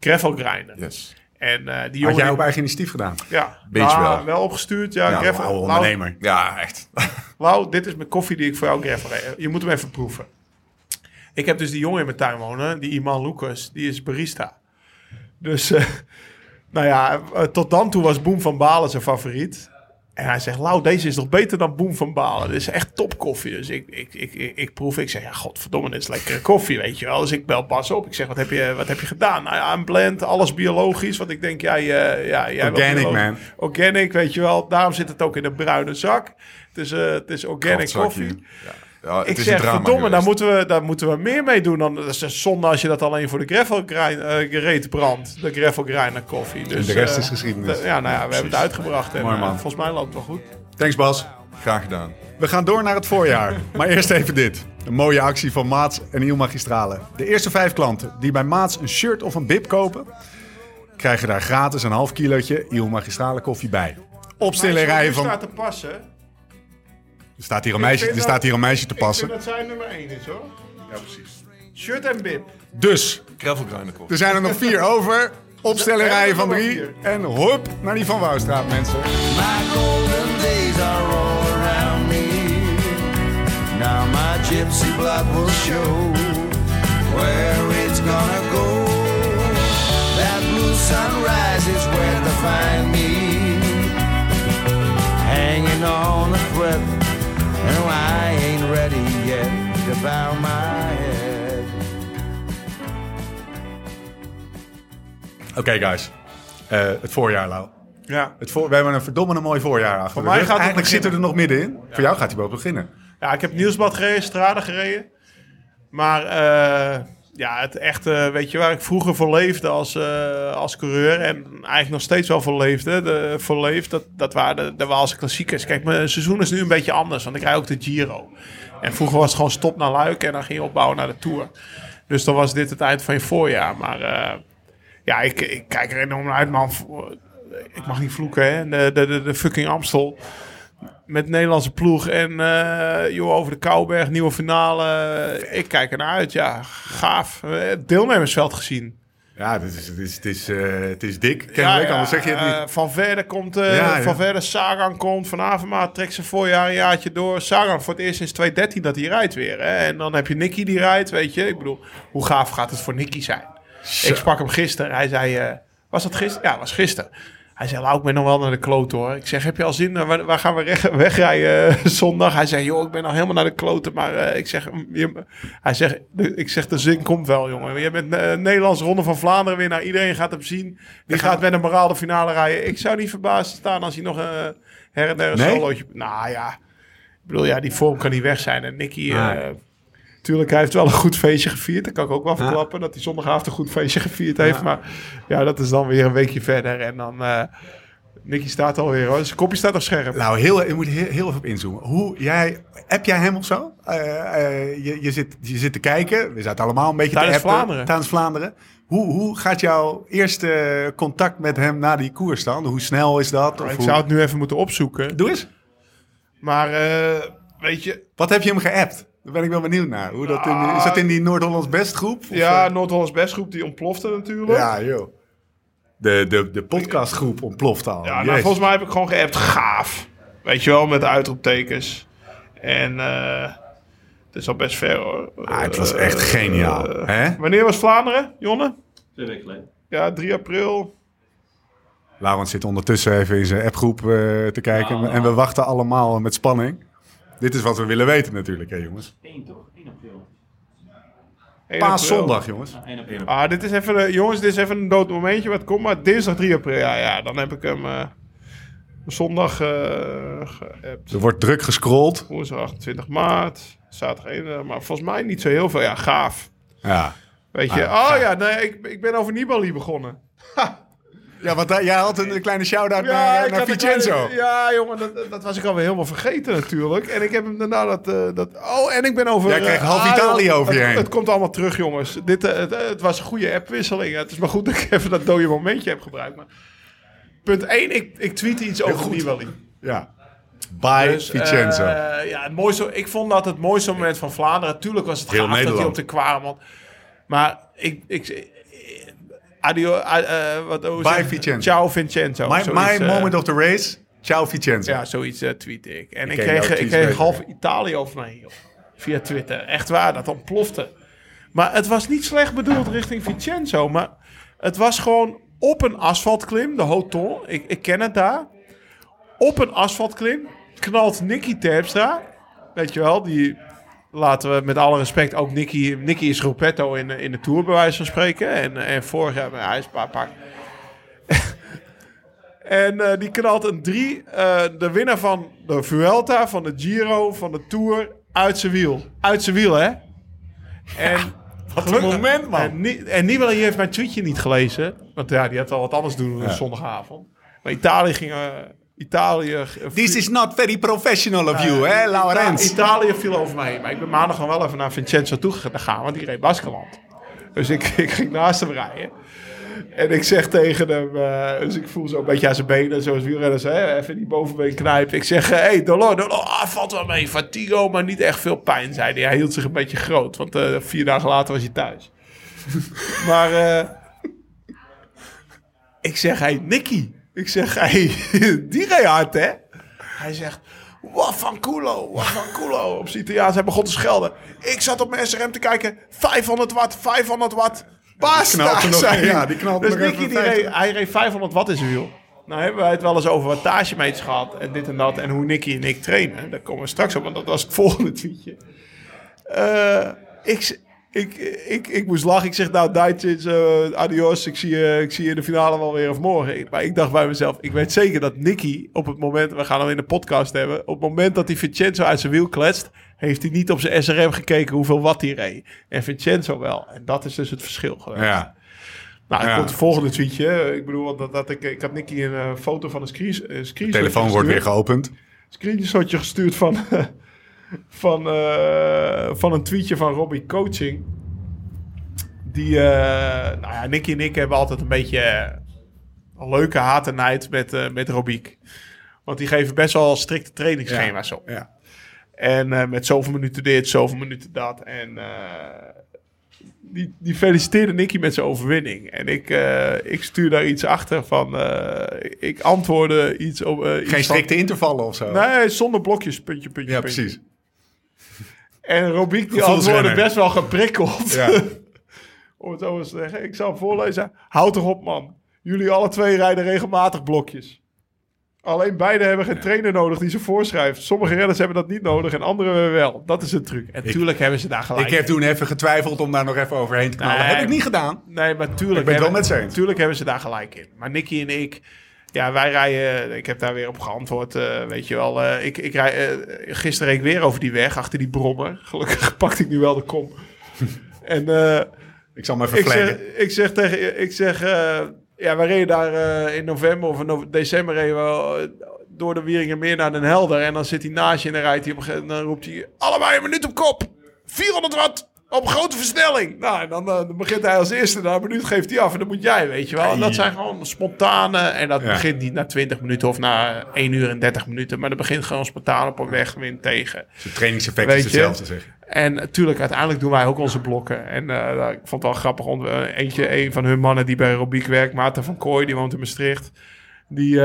Gravel. Yes. En eh, die Had jongen... jij die- op eigen initiatief gedaan? Ja, Beetje nou, wel. opgestuurd, ja. Ja, gravel, Lau- ondernemer. Ja, echt. Lau, dit is mijn koffie die ik voor jou gravel reed. Je moet hem even proeven. Ik heb dus die jongen in mijn tuin wonen, die Iman Lucas, die is barista. Dus, eh, nou ja, eh, tot dan toe was Boem van Balen zijn favoriet. En hij zegt, Lau, deze is nog beter dan Boem van Balen. Dit is echt top koffie. Dus ik, ik, ik, ik, ik proef, ik zeg, ja, godverdomme, dit is lekkere koffie, weet je wel. Dus ik bel Bas op. Ik zeg, wat heb je, wat heb je gedaan? Nou ja, een blend, alles biologisch. Want ik denk, jij... eh, ja, jij Organic, man. Organic, weet je wel. Daarom zit het ook in een bruine zak. Het is, eh, het is organic koffie. Ja. Ja, het Ik is zeg, een drama verdomme, daar moeten, we, daar moeten we meer mee doen. Dan, dat is een zonde als je dat alleen voor de gravel grind, eh, gereed brandt. De gravel grinder koffie. Dus, de rest eh, is geschiedenis. de- ja, nou ja, we hebben het uitgebracht. En, Mooi, eh, volgens mij loopt het wel goed. Thanks Bas. Graag gedaan. We gaan door naar het voorjaar. Maar eerst even dit. Een mooie actie van Maats en Il Magistrale. De eerste vijf klanten die bij Maats een shirt of een bib kopen... krijgen daar gratis een half kilootje Il Magistrale koffie bij. Opstillerij van... staat te passen. Er staat hier een meisje, er dat- staat hier een meisje te Ik vind passen. dat zijn nummer 1 is hoor. Ja, precies. Shirt en bib. Dus, koffie. er zijn er nog vier over. Opstellerij van drie. En hop naar die van Wouwstraat, mensen. My golden days are all around me. Now my gypsy blood will show where it's gonna go. That blue sunrise is where the find me hanging on a thread. No, I ain't ready yet to bow my head. Oké, guys. Eh, het voorjaar, Lau. Ja. Het voor, we hebben een verdomme mooi voorjaar achter Voor mij gaat het Eigenlijk zitten we er nog middenin. Voor jou gaat hij wel beginnen. Ja, ik heb Nieuwsblad gereden, Strade gereden. Maar eh, ja, het echte, weet je waar ik vroeger voor leefde als, eh, als coureur en eigenlijk nog steeds wel voor leefde, de, voor dat, dat waren de, de Waalse klassiekers. Kijk, mijn seizoen is nu een beetje anders, want ik rijd ook de Giro. En vroeger was het gewoon stop naar Luik en dan ging je opbouwen naar de Tour. Dus dan was dit het eind van je voorjaar. Maar eh, ja, ik, ik kijk er enorm uit, man. Ik mag niet vloeken, hè. De, de, de, de fucking Amstel met Nederlandse ploeg en eh joh, over de Kouberg, nieuwe finale. Ik kijk er naar uit, ja. Gaaf. Eh, deelnemersveld gezien. Ja, het is, het is, het is, eh, het is dik. Kennelijk, ja, anders zeg je het niet. van Verder komt, Ja, ja. Van Verder, Sagan komt, Van Avermaat trekt zijn voorjaar een jaartje door. Sagan voor het eerst sinds 2013 dat hij rijdt weer. Hè? En dan heb je Nicky die rijdt, weet je. Ik bedoel, hoe gaaf gaat het voor Nicky zijn? Ik sprak hem gisteren. Hij zei, was dat gisteren? Ja, was gisteren. Hij zei, "Lau, ik ben nog wel naar de kloot hoor. Ik zeg, heb je al zin? Eh, Waar, waar gaan we wegrijden eh, zondag? Hij zei, joh, ik ben nog helemaal naar de kloten. Maar eh, ik zeg, mm, je- hij zegt, de, ik zeg, de zin komt wel, jongen. Je bent uh, Nederlands Ronde van Vlaanderen winnaar. Iedereen gaat hem zien. Die gaat met een moraal de finale rijden. Ik zou niet verbaasd staan als hij nog een her en der een Nee? solootje... Nou ja, ik bedoel, ja, die vorm kan niet weg zijn. En Nicky... eh, Nee. Tuurlijk, hij heeft wel een goed feestje gevierd. Dat kan ik ook wel verklappen. Dat hij zondagavond een goed feestje gevierd heeft. Maar ja, dat is dan weer een weekje verder. En dan... eh Nicky staat alweer hoor. Zijn kopje staat op scherp. Nou, heel, je moet heel, heel even op inzoomen. Hoe, jij, heb jij hem of zo? Eh, eh, je, je, zit, je zit te kijken. We zaten allemaal een beetje Tijdens te appen. Vlaanderen. Tijdens Vlaanderen. Hoe, hoe gaat jouw eerste contact met hem na die koers dan? Hoe snel is dat? Of ik hoe- zou het nu even moeten opzoeken. Doe eens. Maar weet je... Wat heb je hem geappt? Daar ben ik wel benieuwd naar. Hoe dat in, is dat in die Noord-Hollands Best groep? Of, Ja, eh, Noord-Hollands Bestgroep die ontplofte natuurlijk. Ja, ja, joh. De, de, de podcastgroep ontploft al. nou, Jezus. volgens mij heb ik gewoon geappt. Gaaf. Weet je wel, met uitroeptekens. En eh, het is al best ver hoor. Ah, het was echt geniaal. hè? Wanneer was Vlaanderen, Jonne? Twee weken geleden. Ja, 3 april. Laurens zit ondertussen even in zijn appgroep eh, te kijken. Nou. En we wachten allemaal met spanning. Dit is wat we willen weten natuurlijk, hè jongens. 1 toch? 1 april. 1 april. Paaszondag, jongens. 1 april. Ah, dit is even, een- jongens, dit is even een dood momentje. Wat komt maar dinsdag 3 april. Ja, ja, dan heb ik hem eh, zondag eh geappt. Er wordt druk gescrolld. Woensdag 28 maart. Zaterdag 1 maar volgens mij niet zo heel veel. Ja, gaaf. Ja. Weet je, Ah, oh ja, nee, ik, ik ben over Nibali begonnen. Ja, want jij had een kleine shout-out Ja, naar, naar Vincenzo. kleine- ja, jongen, dat, dat was ik alweer helemaal vergeten natuurlijk. En ik heb hem daarna dat... eh, dat oh, en ik ben over... Jij kreeg eh, half ah, Italië over je heen. Het komt allemaal terug, jongens. Dit, eh, het, het was een goede appwisseling. Het is maar goed dat ik even dat dode momentje heb gebruikt. Maar punt 1, ik, ik tweette iets over goed. Nibali. Ja. By Dus, Vincenzo. ja, het mooiste, ik vond dat het mooiste moment van Vlaanderen. Tuurlijk was het Heel gaaf dat hij op de Kwaremond. Maar ik... ik Adio, eh, wat, hoe Bye, zeg- Vincenzo. Ciao Vincenzo. my eh, moment of the race. Ciao Vincenzo. Ja, zoiets uh, tweette ik. En ik, kreeg, ik kreeg half Italië over mij joh. via Twitter. Echt waar, dat ontplofte. Maar het was niet slecht bedoeld richting Vincenzo. Maar het was gewoon op een asfaltklim, de Hoton. Ik, ik ken het daar. Op een asfaltklim knalt Nicky Terpstra. Weet je wel, die laten we met alle respect ook Nicky... Nicky is Ruppetto in, in de Tour, bij wijze van spreken. En, en vorig jaar, hij is paar pak. En eh, die knalt een drie. eh, de winnaar van de Vuelta, van de Giro, van de Tour. Uit zijn wiel. Uit zijn wiel, hè? En. Wat een moment, man. En, en Nibali heeft mijn tweetje niet gelezen. Want ja, die had al wat anders doen op zondagavond. Maar Italië ging. eh, Italië. eh, This is not very professional of you, hè, Laurens? Ita- Italië viel over mij heen. Maar ik ben maandag nog wel even naar Vincenzo toe gegaan, want die reed Baskeland. Dus ik, ik ging naast hem rijden. En ik zeg tegen hem, eh, dus ik voel zo een beetje aan zijn benen, zoals wielrenners, hè, even die bovenbeen knijpen. Ik zeg, hé, hey, Dolor, Dolor, ah, valt wel mee, fatigo, maar niet echt veel pijn, zei hij. Hij hield zich een beetje groot, want eh, vier dagen later was hij thuis. maar eh, ik zeg, hé, hey, Nicky. Ik zeg, hey, die reed hard, hè? Hij zegt, wat van culo, wat van culo. Op zijn Italiaans, hij begon te schelden. Ik zat op mijn SRM te kijken, 500 watt, 500 watt. Er nog- zei hij. ja, die knalt er Dus nog Nicky, die reed, 50. hij reed 500 watt in zijn wiel. Nou hebben wij het wel eens over wattagemeters gehad en dit en dat en hoe Nicky en ik trainen. Daar komen we straks op, want dat was het volgende tweetje. Eh, ik, ik, ik, ik moest lachen. Ik zeg nou, Duitsers, eh adios. Ik zie, je, ik zie je in de finale wel weer of morgen. Maar ik dacht bij mezelf, ik weet zeker dat Nicky op het moment, we gaan hem in de podcast hebben, op het moment dat hij Vincenzo uit zijn wiel kletst, heeft hij niet op zijn SRM gekeken hoeveel watt hij reed. En Vincenzo wel. En dat is dus het verschil geweest. Ja. Nou, Ja. komt het volgende tweetje. Ik bedoel, dat, dat ik, ik had Nicky een eh, foto van een screen, uh, De telefoon wordt weer geopend. screenshotje gestuurd van, van, eh, van een tweetje van Robbie Coaching. Die, eh, nou ja, Nicky en ik hebben altijd een beetje eh, een leuke haat en nijd met, eh met Robiek. Want die geven best wel strikte trainingsschema's op. Ja. En met zoveel minuten dit, zoveel minuten dat. En die, die feliciteerde Nicky met zijn overwinning. En ik, eh, ik stuur daar iets achter van... ik antwoordde iets op... Geen strikte intervallen of zo. Nee, zonder blokjes, puntje, puntje, Ja, puntje. precies. En Robiek die antwoordde best wel geprikkeld. Ja. Om het zo te zeggen. Ik zal hem voorlezen. Houd toch op, man. Jullie alle twee rijden regelmatig blokjes. Alleen beide hebben geen trainer nodig die ze voorschrijft. Sommige renners hebben dat niet nodig en anderen wel. Dat is een truc. En tuurlijk hebben ze daar gelijk. Ik heb toen even getwijfeld om daar nog even overheen te knallen. Nee. heb ik niet gedaan. Nee, maar tuurlijk, Ik ben het wel hebben, met ze tuurlijk hebben ze daar gelijk in. Maar Nicky en ik, ja, wij rijden. Ik heb daar weer op geantwoord. eh, weet je wel, eh, ik, ik rij, eh, gisteren reed ik weer over die weg, achter die brommer. Gelukkig pakte ik nu wel de kom. en Ik zal hem even ik, zeg, ik zeg tegen ik zeg, ja, wij reden daar in november of in no- december reden we door de Wieringermeer naar Den Helder. En dan zit hij naast je en dan rijdt hij op een gegeven moment, dan roept hij, allebei een minuut op kop. 400 watt. Op grote versnelling. Nou, en dan, eh, dan begint hij als eerste. Na een minuut geeft hij af. En dan moet jij, weet je wel. En dat zijn gewoon spontane. En dat Ja. begint niet na 20 minuten of na 1 uur en 30 minuten. Maar dat begint gewoon spontaan op een wegwind tegen. Het trainingseffect Weet is hetzelfde, zeg. En natuurlijk, uiteindelijk doen wij ook onze blokken. En eh, nou, ik vond het wel grappig. eh, eentje, een van hun mannen die bij Robiek werkt, Maarten van Kooi, die woont in Maastricht. Die,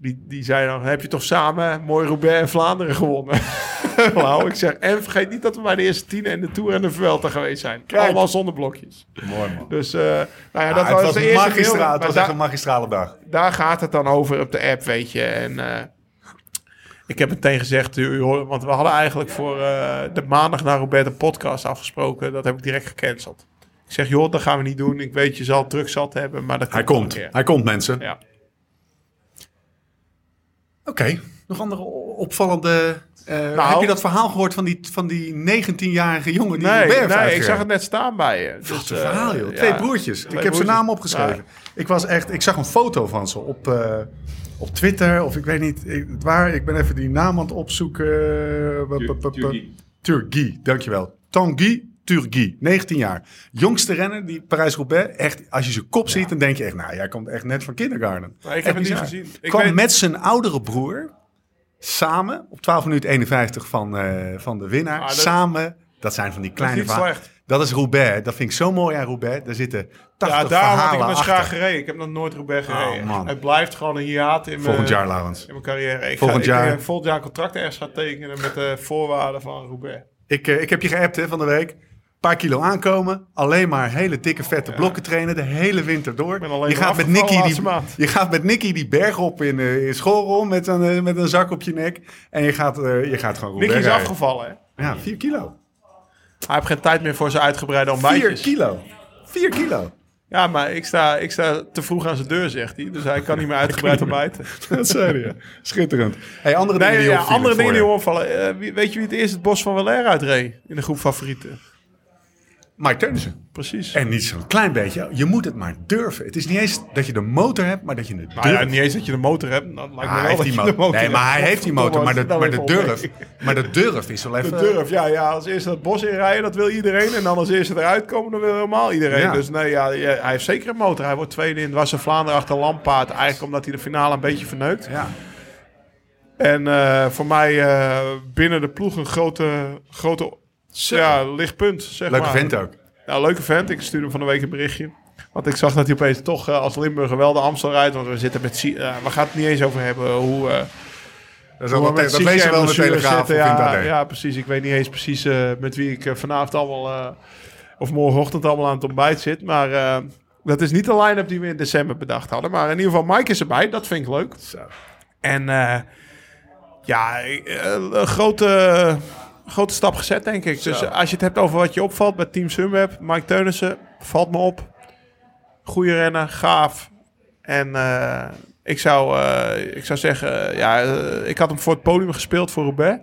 die, die zei dan, heb je toch samen mooi Roubaix en Vlaanderen gewonnen? nou, ik zeg, en vergeet niet dat we bij de eerste tien en de Tour en de Vuelta geweest zijn. Kijk. Allemaal zonder blokjes. Mooi, man. Dus, eh, nou ja, dat Ah, was, het was de eerste magistraal. Het was echt een magistrale dag. daar gaat het dan over op de app, weet je. En eh, ik heb meteen gezegd, joh, want we hadden eigenlijk voor eh, de maandag naar Roberto podcast afgesproken. Dat heb ik direct gecanceld. Ik zeg, joh, dat gaan we niet doen. Ik weet, je zal druk zat hebben, maar dat Hij komt. Hij komt, mensen. Ja. Oké, nog andere opvallende... eh, Nou- heb je dat verhaal gehoord van die, van die 19-jarige jongen die Nee, nee ik zag het net staan bij je. Dus, Wat een eh, verhaal, joh. ja, Twee broertjes. twee ik heb zijn naam opgeschreven. Ik, was echt, ik zag een foto van ze op, eh, op Twitter. Of ik weet niet ik, waar. Ik ben even die naam aan het opzoeken. Wup. Turgi, dankjewel. Tanguy Turgi, 19 jaar. Jongste renner, die Parijs-Roubaix. Echt, als je zijn kop ziet, dan denk je echt... Nou, jij komt echt net van kindergarten. Maar ik heb het niet gezien. Ik kwam weet- met zijn oudere broer samen op 12 minuten 51 van, eh, van de winnaar. Ah, dat- Samen, dat zijn van die kleine verhalen. slecht. Dat is Roubaix. Dat vind ik zo mooi aan Roubaix. Daar zitten 80 Ja, daarom had ik me achter. graag gereden. Ik heb nog nooit Roubaix gereden. man. het blijft gewoon een hiaat in mijn, Volgend jaar, Laurens. in mijn carrière. Ik Volgend ga, jaar. ik volgend jaar contract ergens ga tekenen met de voorwaarden van Roubaix. Ik, eh, ik heb je geappt hè, van de week. Paar kilo aankomen. Alleen maar hele dikke vette blokken trainen. De hele winter door. Je gaat, met Nicky die, je gaat met Nicky die berg op in, eh, in met een, eh, met een zak op je nek. En je gaat, eh, je gaat gewoon Nicky is rijden. afgevallen, hè? Ja, 4 kilo. Hij heeft geen tijd meer voor zijn uitgebreide 4 ontbijtjes. kilo. 4 kilo. Ja, maar ik sta, ik sta te vroeg aan zijn deur, zegt hij. Dus hij kan niet meer uitgebreid ontbijten. Dat zei hij. Schitterend. Hey, andere dingen Nee, die ja, andere dingen die opvallen. Weet je wie het eerst het bos van Valère uitreed? In de groep favorieten. Mike Teunissen. Precies. En niet zo'n klein beetje. Je moet het maar durven. Het is niet eens dat je de motor hebt, maar dat je het Nou ja, durft. niet eens dat je de motor hebt. Dat lijkt Ah, me hij wel dat je motor. de motor Nee, maar hij heeft die motor. Maar de, maar de durf. Maar de durf is wel even. De durf, ja, ja. Als eerste het bos inrijden, dat wil iedereen. En dan als eerste eruit komen, dan wil helemaal iedereen. Dus nee, ja, ja, hij heeft zeker een motor. Hij wordt tweede in Wassen Vlaanderen achter Lampaard. Eigenlijk omdat hij de finale een beetje verneukt. Ja. En eh, voor mij eh, binnen de ploeg een grote, grote ja, lichtpunt, zeg Leuke maar. vent ook. Nou, leuke vent. Ik stuurde hem van de week een berichtje. Want ik zag dat hij opeens toch eh, als Limburger wel de Amstel rijdt. Want we zitten met... Eh, we gaan het niet eens over hebben hoe... eh, Dat, is wel, dat lees je wel in de Telegraaf ja, ja, precies. Ik weet niet eens precies met wie ik vanavond allemaal... eh, of morgenochtend allemaal aan het ontbijt zit. Maar eh, Dat is niet de line-up die we in december bedacht hadden. Maar in ieder geval, Mike is erbij. Dat vind ik leuk. Zo. En eh, ja, een grote, grote stap gezet, denk ik. Dus als je het hebt over wat je opvalt bij Team Sunweb, Mike Teunissen, valt me op. Goede renner, gaaf. En eh, ik, zou, eh, ik zou zeggen, ja, eh, ik had hem voor het podium gespeeld voor Roubaix.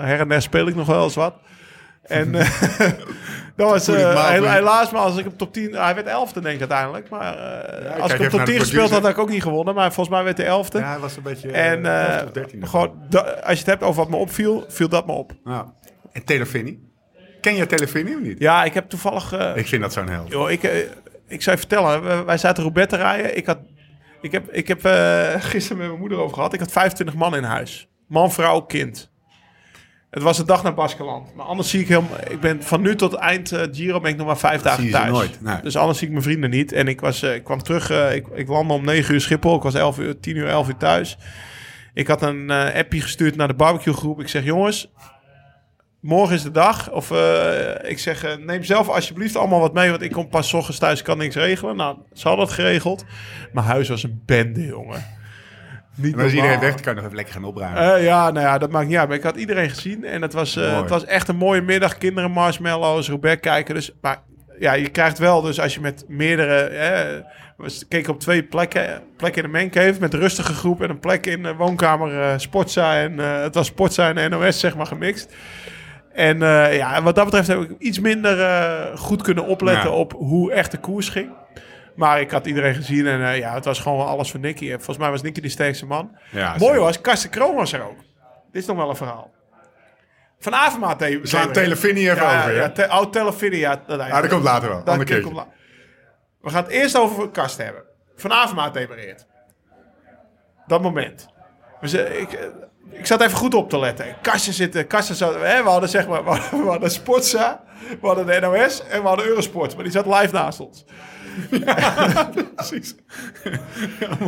Her en der speel ik nog wel eens wat. En dat was eh, helaas, maar als ik hem top 10... Hij werd 11e denk ik uiteindelijk. Maar eh, als ik even top naar de 10 gespeeld had, had ik ook niet gewonnen. Maar volgens mij werd hij 11e. Ja, hij was een beetje... En 11 of 13e. gewoon, als je het hebt over wat me opviel, viel dat me op. Ja. En Finney? Ken je Finney of niet? Ja, ik heb toevallig... Ik vind dat zo'n held. joh, ik, ik zou je vertellen, wij zaten Roubaix te rijden. Ik, had, ik heb, ik heb gisteren met mijn moeder over gehad. Ik had 25 man in huis. Man, vrouw, kind. Het was de dag naar Baskeland. Maar anders zie ik helemaal... Ik ben van nu tot eind eh, Giro ben ik nog maar vijf dagen zie je ze thuis. nooit, nee. Dus anders zie ik mijn vrienden niet. En ik, was, eh, ik kwam terug... eh, ik, ik landde om 9 uur Schiphol. Ik was 11 uur, 10 uur, 11 uur thuis. Ik had een appje gestuurd naar de barbecue groep. Ik zeg, jongens, morgen is de dag. Of ik zeg, neem zelf alsjeblieft allemaal wat mee. Want ik kom pas ochtends thuis, kan niks regelen. Nou, ze hadden het geregeld. Mijn huis was een bende, jongen. Niet En dan is normaal. iedereen weg, dan kan je nog even lekker gaan opruimen. Eh, ja, nou ja, dat maakt niet uit. Maar ik had iedereen gezien. En het was, Mooi. het was echt een mooie middag. Kinderen, marshmallows, Roubaix kijken. Dus, maar ja, je krijgt wel dus als je met meerdere... Eh, we keken op twee plekken. Plek in de mancave met een rustige groep. En een plek in de woonkamer eh Sportza. En het was Sportza en NOS, zeg maar, gemixt. En ja, wat dat betreft heb ik iets minder goed kunnen opletten Ja. op hoe echt de koers ging. Maar ik had iedereen gezien en eh, ja, het was gewoon alles voor Nicky. En volgens mij was Nicky de sterkste man. Ja, Mooi was, Karsten Kroon was er ook. Dit is nog wel een verhaal. Van Avermaat We slaan Taylor Finney even ja, over, ja. ja? te- Oh, Telefini, ja. Dat, Ah, dat komt later wel. Ander keertje. komt la- We gaan het eerst over Karsten hebben. Van Avermaat demereert. Dat moment. Ik, eh, ik zat even goed op te letten. Karsten zitten, Karsten zat, hè, we hadden zeg maar, we hadden, we hadden Sportza, we hadden de NOS en we hadden Eurosport. Maar die zat live naast ons. Precies.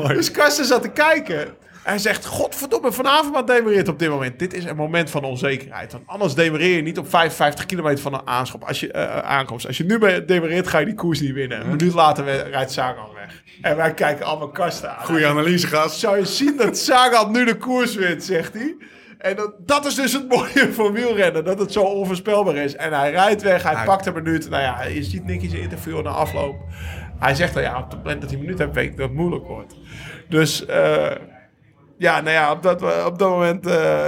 Dus Karsten zat te kijken. Hij zegt, godverdomme, vanavond wat demereert op dit moment. Dit is een moment van onzekerheid. Want anders demereer je niet op 55 kilometer van een aanschop. Als je, eh, aankomst. Als je nu demereert, ga je die koers niet winnen. Een minuut later rijdt Sagan weg. En wij kijken allemaal Karsten aan. Goeie analyse, gast. Zou je zien dat Sagan nu de koers wint, zegt hij. En dat, dat is dus het mooie van wielrennen. Dat het zo onvoorspelbaar is. En hij rijdt weg, hij pakt een minuut. Nou ja, je ziet Nicky zijn interview na afloop. Hij zegt dan ja, op het moment dat hij een minuut heeft, weet ik dat het moeilijk wordt. Dus eh, ja, nou ja, op dat, op dat moment... eh,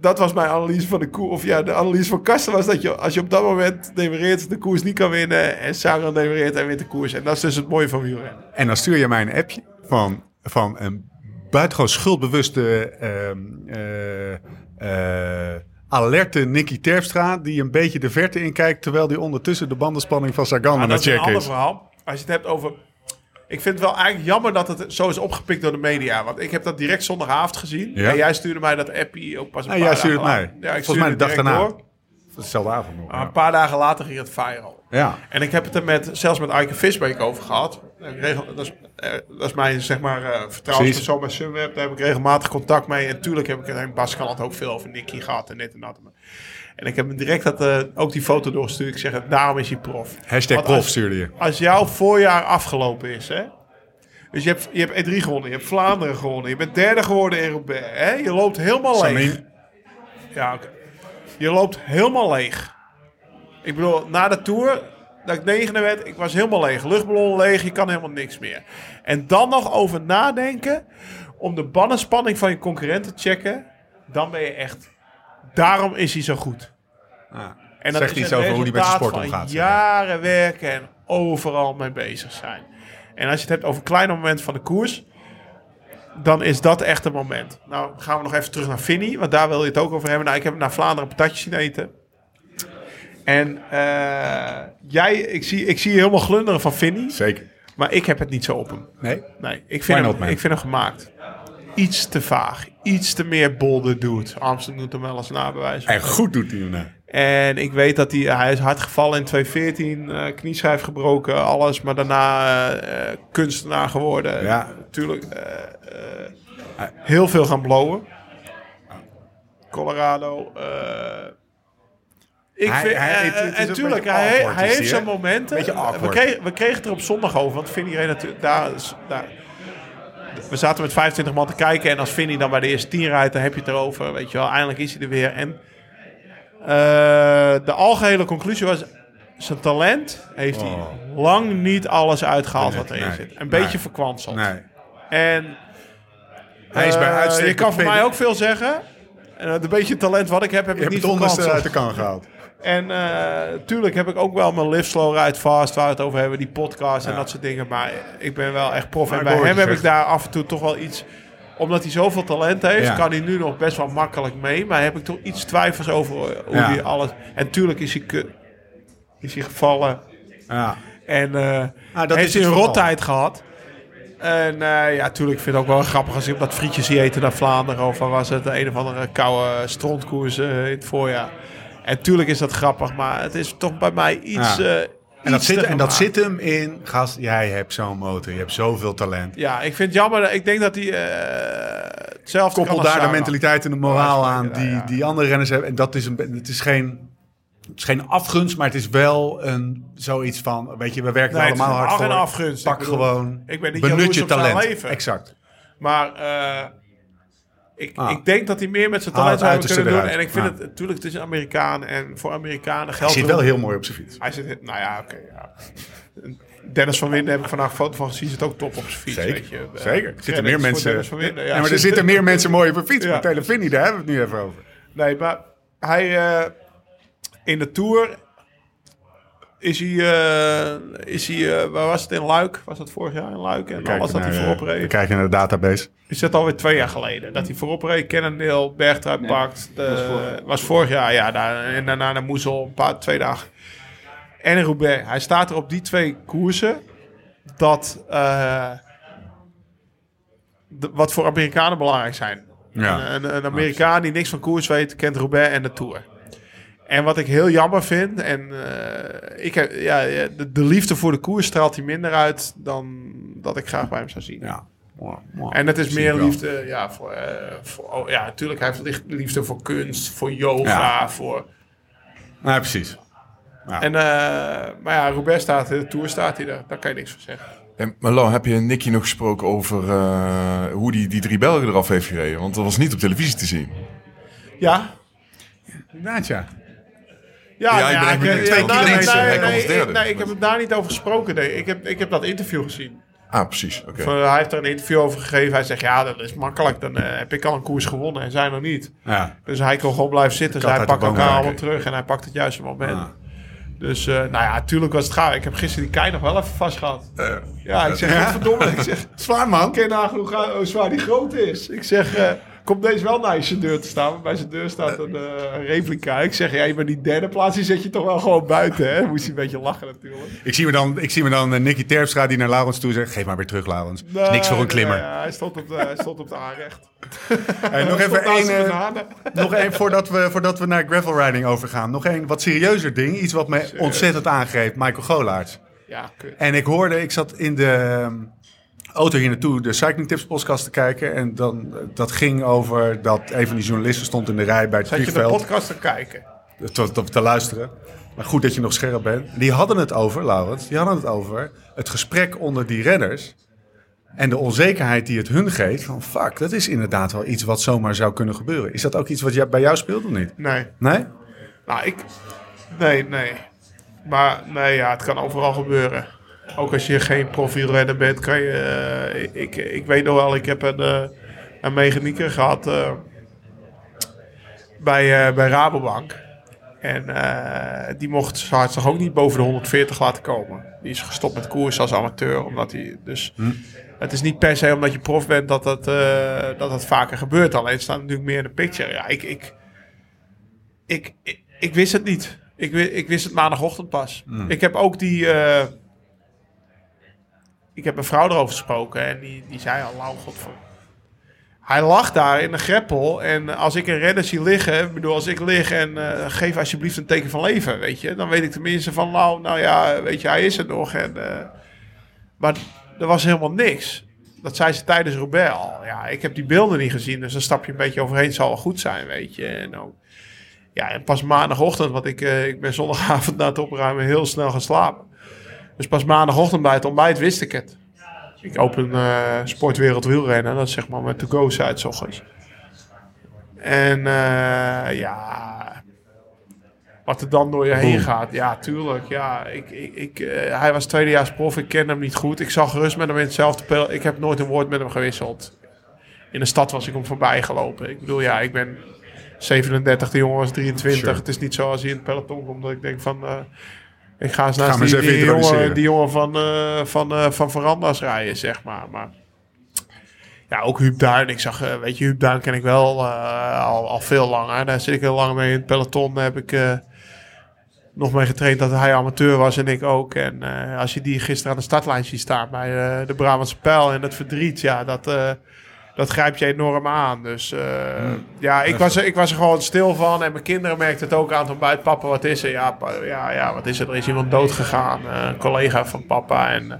dat was mijn analyse van de koers. Of ja, de analyse van Karsten was dat je, als je op dat moment demereert, de koers niet kan winnen. En Sagan demereert en wint de koers. En dat is dus het mooie van wielrennen. En dan stuur je mij een appje van, van een buitengewoon schuldbewuste, eh, alerte Nicky Terpstra... die een beetje de verte inkijkt... terwijl die ondertussen de bandenspanning van Sagan aan het is een checken ander is. verhaal. Als je het hebt over... Ik vind het wel eigenlijk jammer dat het zo is opgepikt door de media. Want ik heb dat direct zondagavond gezien. Ja. En jij stuurde mij dat appie ook pas een En paar jij stuurde mij. Ja, ik Volgens mij de dag daarna. door. Dezelfde avond. Maar een paar dagen later ging het viral. Ja. En ik heb het er met, zelfs met Eike Visbeek over gehad. Regel- Dat is, eh, dat is mijn zeg maar, eh vertrouwenspersoon bij Sunweb. Daar heb ik regelmatig contact mee. En natuurlijk heb ik het in Baskeland ook veel over Nicky gehad en dit en dat. En ik heb hem direct dat, eh, ook die foto doorgestuurd. Ik zeg, het, daarom is hij prof. Hashtag Want prof als- stuurde je. als jouw voorjaar afgelopen is, hè? Dus je hebt, je hebt E3 gewonnen, je hebt Vlaanderen gewonnen, je bent derde geworden in Roubaix, hè? Je loopt helemaal leeg. Samin, Ja, oké. Je loopt helemaal leeg. Ik bedoel, na de Tour, dat ik negende werd, ik was helemaal leeg. Luchtballon leeg, je kan helemaal niks meer. En dan nog over nadenken om de bannenspanning van je concurrent te checken, dan ben je echt... Daarom is hij zo goed. En Zegt is iets over hoe die met resultaat sport omgaat. Jaren werken en overal mee bezig zijn. En als je het hebt over kleine momenten van de koers, dan is dat echt een moment. Nou gaan we nog even terug naar Vinny, want daar wil je het ook over hebben. Nou, ik heb naar Vlaanderen patatjes zien eten. En eh, jij, ik zie, ik zie je helemaal glunderen van Vinny, zeker. maar ik heb het niet zo op hem. Nee? Nee, ik vind, not, hem, ik vind hem gemaakt. Iets te vaag. Iets te meer bolder doet. Amsterdam doet hem wel eens nabewijs. En goed doet hij hem nou. En ik weet dat hij, hij is hard gevallen in 2014, eh knieschijf gebroken, alles, maar daarna eh, eh, kunstenaar geworden. Ja. Natuurlijk heel veel gaan blowen. Colorado. Ik Hij- vind, hij- het- het is en tuurlijk, hij, heeft zijn momenten. We, kregen, we kregen het er op zondag over, want Vinnie reed natuurlijk daar, daar. We zaten met 25 man te kijken en als Vinnie dan bij de eerste 10 rijdt, dan heb je het erover. Weet je wel, eindelijk is hij er weer. En de algehele conclusie was, zijn talent heeft hij lang niet alles uitgehaald Nee, wat erin Oh. nee, zit. Een beetje verkwanseld. Nee. En Hij is bij eh, uitstek je kan voor mij ook veel zeggen. En het een beetje talent wat ik heb, heb Je ik niet het onderste uit de kan gehaald. En eh tuurlijk heb ik ook wel mijn Live Slow Ride Fast, waar we het over hebben, die podcast en dat soort dingen. Maar ik ben wel echt prof. Maar en bij hem heb ik daar af en toe toch wel iets... Omdat hij zoveel talent heeft, Ja. kan hij nu nog best wel makkelijk mee. Maar heb ik toch iets twijfels over hoe Ja. hij alles... En tuurlijk is hij, is hij gevallen. Ja. En eh Ah, dat heeft is hij een rottijd gehad. En eh, ja, tuurlijk vind ik het ook wel grappig als ik op dat frietje zie eten naar Vlaanderen. Of was het een of andere koude strontkoers eh, in het voorjaar. En tuurlijk is dat grappig, maar het is toch bij mij iets. Ja. En dat, zit, en dat zit hem in, gast, jij hebt zo'n motor, je hebt zoveel talent. Ja, ik vind het jammer. Ik denk dat hij eh hetzelfde Koppel daar de mentaliteit en de moraal Ja, aan die, ja. die andere renners hebben. En dat is een, het is geen, het is geen afgunst, maar het is wel een, zoiets van, weet je, we werken Nee, er allemaal hard af- voor. afgunst. Pak Ik bedoel, gewoon, ik ben niet benut je talent. leven. Exact. Maar eh, ik, Ah. ik denk dat hij meer met zijn talent zou kunnen doen. En ik vind Ja. het natuurlijk, het is een Amerikaan. En voor Amerikanen Hij geldt zit er- wel heel mooi op zijn fiets. Hij zit, nou ja, oké. ja. Dennis van Winden heb ik vandaag een foto van gezien. Zit ook top op zijn fiets. Zeker, weet je. Eh, zeker. Er zitten meer mensen, Dennis van Winden. ja, maar er zitten meer mensen mooi op een fiets. Maar Telefini, daar hebben we het nu even over. Nee, maar hij eh, in de Tour is hij, eh, is hij eh, waar was het in Luik? Was dat vorig jaar in Luik? En alles dat hij voorop eh, reed. we kijken naar de database. Is dat alweer twee jaar geleden? Dat hij voorop reed, Cannondale, Bergtrui pakt. De, was, vorig jaar, ja. Daar, en daarna naar Moezel, een paar, twee dagen. En in Roubaix. Hij staat er op die twee koersen. Dat, eh, de- wat voor Amerikanen belangrijk zijn. Ja. Een, een, een Amerikaan die niks van koers weet, kent Roubaix en de Tour. En wat ik heel jammer vind, en eh, ik heb, ja, de, de liefde voor de koers straalt hij minder uit dan dat ik graag bij hem zou zien. Ja. Wow, wow. En het is meer liefde, ja, voor, eh, voor oh, ja, natuurlijk, hij heeft liefde voor kunst, voor yoga, Ja. voor... Nee, precies. En, eh, maar ja, Roubaix staat, de Tour staat hij daar, daar kan je niks van zeggen. En, maar Lau, heb je Nicky nog gesproken over eh, hoe die, die drie Belgen eraf heeft gereden? Want dat was niet op televisie te zien. Ja, Inderdaad, ja. Ja, Ja, ik ben ik-. Twee nou, kilometer, nee, hij nee, derde. ik- nee, ik heb het daar niet over gesproken. Nee. Ik, heb, ik heb dat interview gezien. Ah, precies. Oké. Van, hij heeft er een interview over gegeven. Hij zegt, ja, dat is makkelijk. Dan eh, heb ik al een koers gewonnen en zij nog niet. ja. Dus hij kon gewoon blijven zitten. Dus hij pakt elkaar allemaal terug en hij pakt het juiste moment. Ah. Dus, eh, nou ja, tuurlijk was het gaaf. Ik heb gisteren die kei nog wel even vast gehad. Eh, Ja, ik zeg, verdomme. Ik zeg, Zwaar, man. ken je nagenoeg hoe zwaar die groot is? Ik zeg, komt deze wel naar je deur te staan? Bij zijn deur staat een eh, replica. Ik zeg, ja, je bent die derde plaats, die zet je toch wel gewoon buiten, hè? Moest hij een beetje lachen natuurlijk. Ik zie me dan, ik zie me dan eh, Nicky Terpstra die naar Laurens toe zegt... Geef maar weer terug, Laurens. Is niks voor een klimmer. nee, hij, stond op de, hij stond op de aanrecht. Hey, nog even één... eh, nog één voordat we, voordat we naar gravel riding overgaan. Nog één wat serieuzer ding. Iets wat me ontzettend aangreep. Michael Golaerts. Ja, kut. En ik hoorde, ik zat in de ehm, auto hier naartoe de Cycling Tips podcast te kijken. En dan, dat ging over dat een van die journalisten stond in de rij bij het Zat je de podcast te kijken? te, te, te luisteren. Maar goed dat je nog scherp bent. Die hadden het over, Laurens, die hadden het over het gesprek onder die renners. En de onzekerheid die het hun geeft. Van fuck, dat is inderdaad wel iets wat zomaar zou kunnen gebeuren. Is dat ook iets wat bij jou speelt of niet? Nee. Nee? Nou, ik... Nee, nee. Maar nee, ja, het kan overal gebeuren. Ook als je geen profielrenner bent, kan je... eh, ik, ik weet nog wel, ik heb een, eh, een mechanieker gehad eh, bij, bij Rabobank. En die mocht zijn toch ook niet boven de 140 laten komen. Die is gestopt met koers als amateur, omdat hij... Dus het is niet per se omdat je prof bent dat dat, dat dat vaker gebeurt. Alleen staat natuurlijk meer in de picture. Ja, ik... ik ik, ik, ik wist het niet. Ik, ik wist het maandagochtend pas. Ik heb ook die. Ik heb mijn vrouw erover gesproken en die, die zei al, lauw god van. Hij lag daar in de greppel en als ik een renner zie liggen, bedoel, als ik lig en eh, geef alsjeblieft een teken van leven, weet je, dan weet ik tenminste van, nou, nou ja, weet je, hij is er nog. En, eh, maar er was helemaal niks. Dat zei ze tijdens Roubaix al. Ja, ik heb die beelden niet gezien, dus dan stap je een beetje overheen, zal wel goed zijn, weet je. En ook, Ja, pas maandagochtend, want ik, eh, ik ben zondagavond na het opruimen heel snel gaan slapen. Dus pas maandagochtend bij het ontbijt wist ik het. Ik open eh Sportwereld Wielrennen, dat is zeg maar met de go-site 's ochtends. En eh, ja, wat er dan door je heen gaat. Ja, tuurlijk. Ja, ik, ik, ik, eh, hij was tweedejaars prof, ik ken hem niet goed. Ik zag gerust met hem in hetzelfde pel. Ik heb nooit een woord met hem gewisseld. In de stad was ik hem voorbij gelopen. Ik bedoel, ja, ik ben 37, de jongen was 23. Sure. Het is niet zo als hij in het peloton komt dat ik denk van... ik ga eens naast eens die, die, jongen, introduceren. die jongen van, eh van, eh van veranda's rijden, zeg maar. Maar ja, ook Huub Duin. Ik zag, eh, weet je, Huub Duin ken ik wel al, al veel langer. Daar zit ik heel lang mee in het peloton. Daar heb ik nog mee getraind dat hij amateur was en ik ook. En als je die gisteren aan de startlijn ziet staan bij de Brabantse Pijl en dat verdriet, ja, dat, dat grijpt je enorm aan. Dus eh, ja, ik was, er, ik was er gewoon stil van. En mijn kinderen merkten het ook aan toen bij het papa, wat is er? Ja, ja, ja, wat is er? Er is iemand dood gegaan. Eh, een collega van papa. En eh,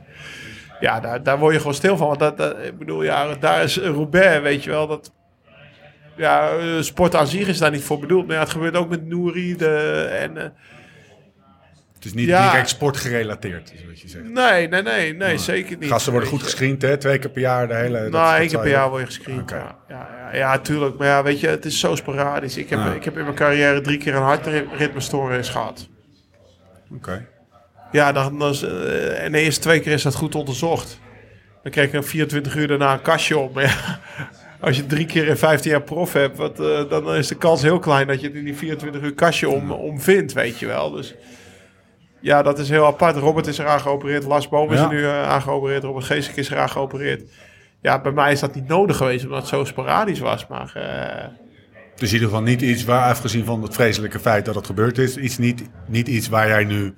ja, daar, daar word je gewoon stil van. Want dat, dat, ik bedoel, ja, daar is Roubaix, weet je wel. Dat, ja, sport aan zich is daar niet voor bedoeld. Maar ja, het gebeurt ook met Nouri. De, en, is niet Ja. direct sportgerelateerd, is wat je zegt. nee, nee, nee, nee, zeker niet. Gasten worden goed gescreend, hè? Twee keer per jaar de hele... Nou, één keer per jaar word je gescreend. Ja, ja, ja, ja, tuurlijk. Maar ja, weet je, het is zo sporadisch. Ik heb, ik heb in mijn carrière drie keer een hartritmestoornis gehad. Oké. Ja, dan, dan is, eh, en de eerste twee keer is dat goed onderzocht. Dan krijg je 24 uur daarna een kastje op. Maar ja, als je drie keer in 15 jaar prof hebt, wat, eh, dan is de kans heel klein dat je het in die 24 uur kastje om, om vindt, weet je wel. Dus ja, dat is heel apart. Robert is eraan geopereerd, Lars Boom is Ja. er nu uh, aan geopereerd, Robert Geesink is eraan geopereerd. Ja, bij mij is dat niet nodig geweest, omdat het zo sporadisch was. Maar eh, Dus in ieder geval niet iets waar, afgezien van het vreselijke feit dat het gebeurd is, iets niet, niet iets waar jij nu...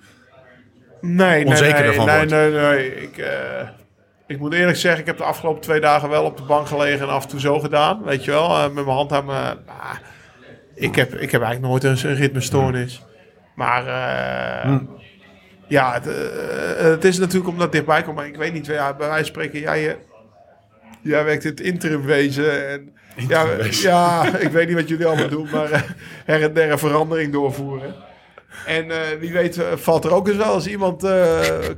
Nee, onzeker nee, ervan nee, wordt. nee, nee. Ik, eh, ik moet eerlijk zeggen, ik heb de afgelopen twee dagen wel op de bank gelegen en af en toe zo gedaan. Weet je wel, met mijn hand aan mijn... ah, ik, heb, ik heb eigenlijk nooit een, een ritmestoornis. Maar Hm. Ja, het, eh, het is natuurlijk omdat het dichtbij komt. Maar ik weet niet, ja, bij wijze van spreken, jij, eh, jij werkt in het interimwezen. En, ja, Interimwezen. ja, ik weet niet wat jullie allemaal doen, maar eh, her en der een verandering doorvoeren. En wie weet valt er ook eens wel eens iemand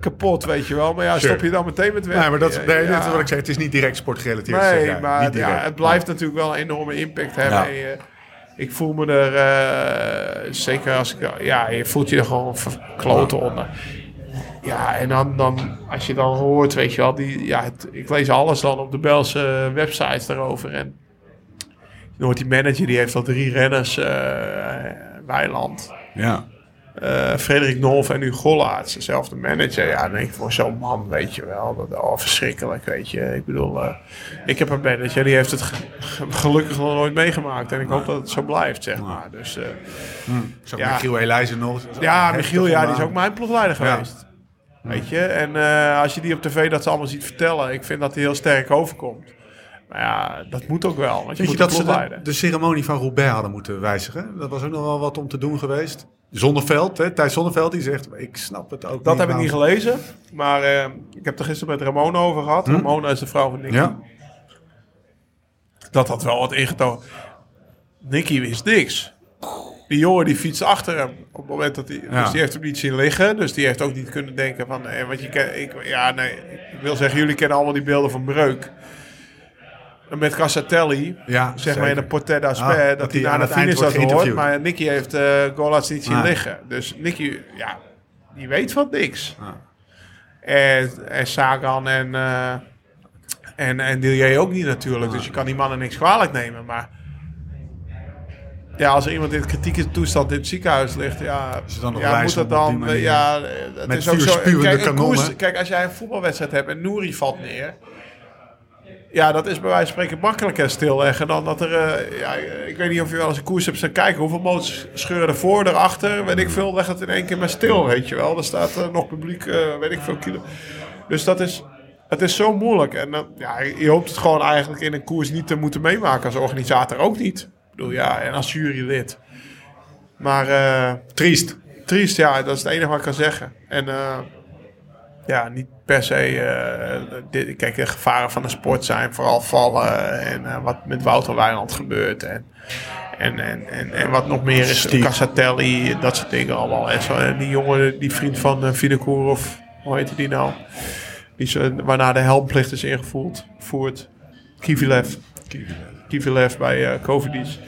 kapot, weet je wel. Maar ja, Sure. stop je dan meteen met werk. Nee, maar dat, is- nee, Ja, dat is wat ik zeg. Het is niet direct sportgerelateerd. zeg Nee, jij. maar ja, het blijft natuurlijk wel een enorme impact hebben. En je- ik voel me er, eh, zeker als ik, ja, je voelt je er gewoon verkloten onder. Ja, en dan, dan, als je dan hoort, weet je wel, die, ja, het- ik lees alles dan op de Belse websites daarover. En je hoort die manager, die heeft al drie renners, eh Weiland, Ja. Eh, Frederik Nolf en nu Gollaerts, dezelfde manager. Ja, dan denk ik voor zo'n man, weet je wel. Dat, oh, verschrikkelijk, weet je. Ik bedoel, eh, ik heb een manager, die heeft het ge- gelukkig nog nooit meegemaakt. En ik hoop dat het zo blijft, zeg maar. Dus Zo Ja. Michiel Elijzen nog. ja, Michiel, ja, die is ook mijn ploegleider Ja. geweest. Weet je, en als je die op tv dat ze allemaal ziet vertellen, ik vind dat hij heel sterk overkomt. Maar ja, dat moet ook wel, want je Weet je dat ze de, de ceremonie van Roubaix hadden moeten wijzigen? Dat was ook nog wel wat om te doen geweest. Zonneveld, hè? Thijs Zonneveld, die zegt, ik snap het ook Dat heb ik niet gelezen, maar eh, ik heb er gisteren met Ramona over gehad. Ramona is de vrouw van Nicky. Ja, dat had wel wat ingetogen. Nicky wist niks. Die jongen die fietst achter hem op het moment dat hij. Ja. Dus die heeft hem niet zien liggen. Dus die heeft ook niet kunnen denken van. Eh, want je ken, ik, ja, nee. Ik wil zeggen, jullie kennen allemaal die beelden van Breuk. Met Cassatelli, ja zeg maar in de Portet d'Asper, Ah, dat, dat hij aan de het finish dat hoort. Maar Nicky heeft eh Golas niet zien Ah. liggen. Dus Nicky, ja, die weet van niks. Ah. En, en Sagan en, eh en, en Dillier ook niet natuurlijk. Dus je kan die mannen niks kwalijk nemen. Maar ja, als er iemand in kritieke toestand in het ziekenhuis ligt, ja, Is het dan nog ja moet dat dan? Ja, het Met is ook zo. Kijk, koers- kijk, als jij een voetbalwedstrijd hebt en Nouri valt neer. Ja, dat is bij wijze van spreken makkelijker stilleggen dan dat er... eh, ja, ik weet niet of je wel eens een koers hebt staan kijken. Hoeveel motors scheuren ervoor, erachter? Weet ik veel, leg het in één keer maar stil, weet je wel. Er staat eh, nog publiek, eh, weet ik veel, kilo. Dus dat is... Het is zo moeilijk. En ja, je hoopt het gewoon eigenlijk in een koers niet te moeten meemaken. Als organisator ook niet. Ik bedoel, ja, en als jurylid. Maar Triest. triest, ja, dat is het enige wat ik kan zeggen. En ja, niet per se. eh, dit, kijk, de gevaren van de sport zijn vooral vallen. En eh, wat met Wouter Wijnand gebeurt. En, En, en, en, en wat nog meer is, Stiek. Cassatelli, dat soort dingen allemaal. En, zo, en die jongen, die vriend van uh, Vinokour, of hoe heet die nou? Die is, eh, waarna de helmplicht is ingevoerd. Voert. Kivilev. Kivilev bij uh, Covidis.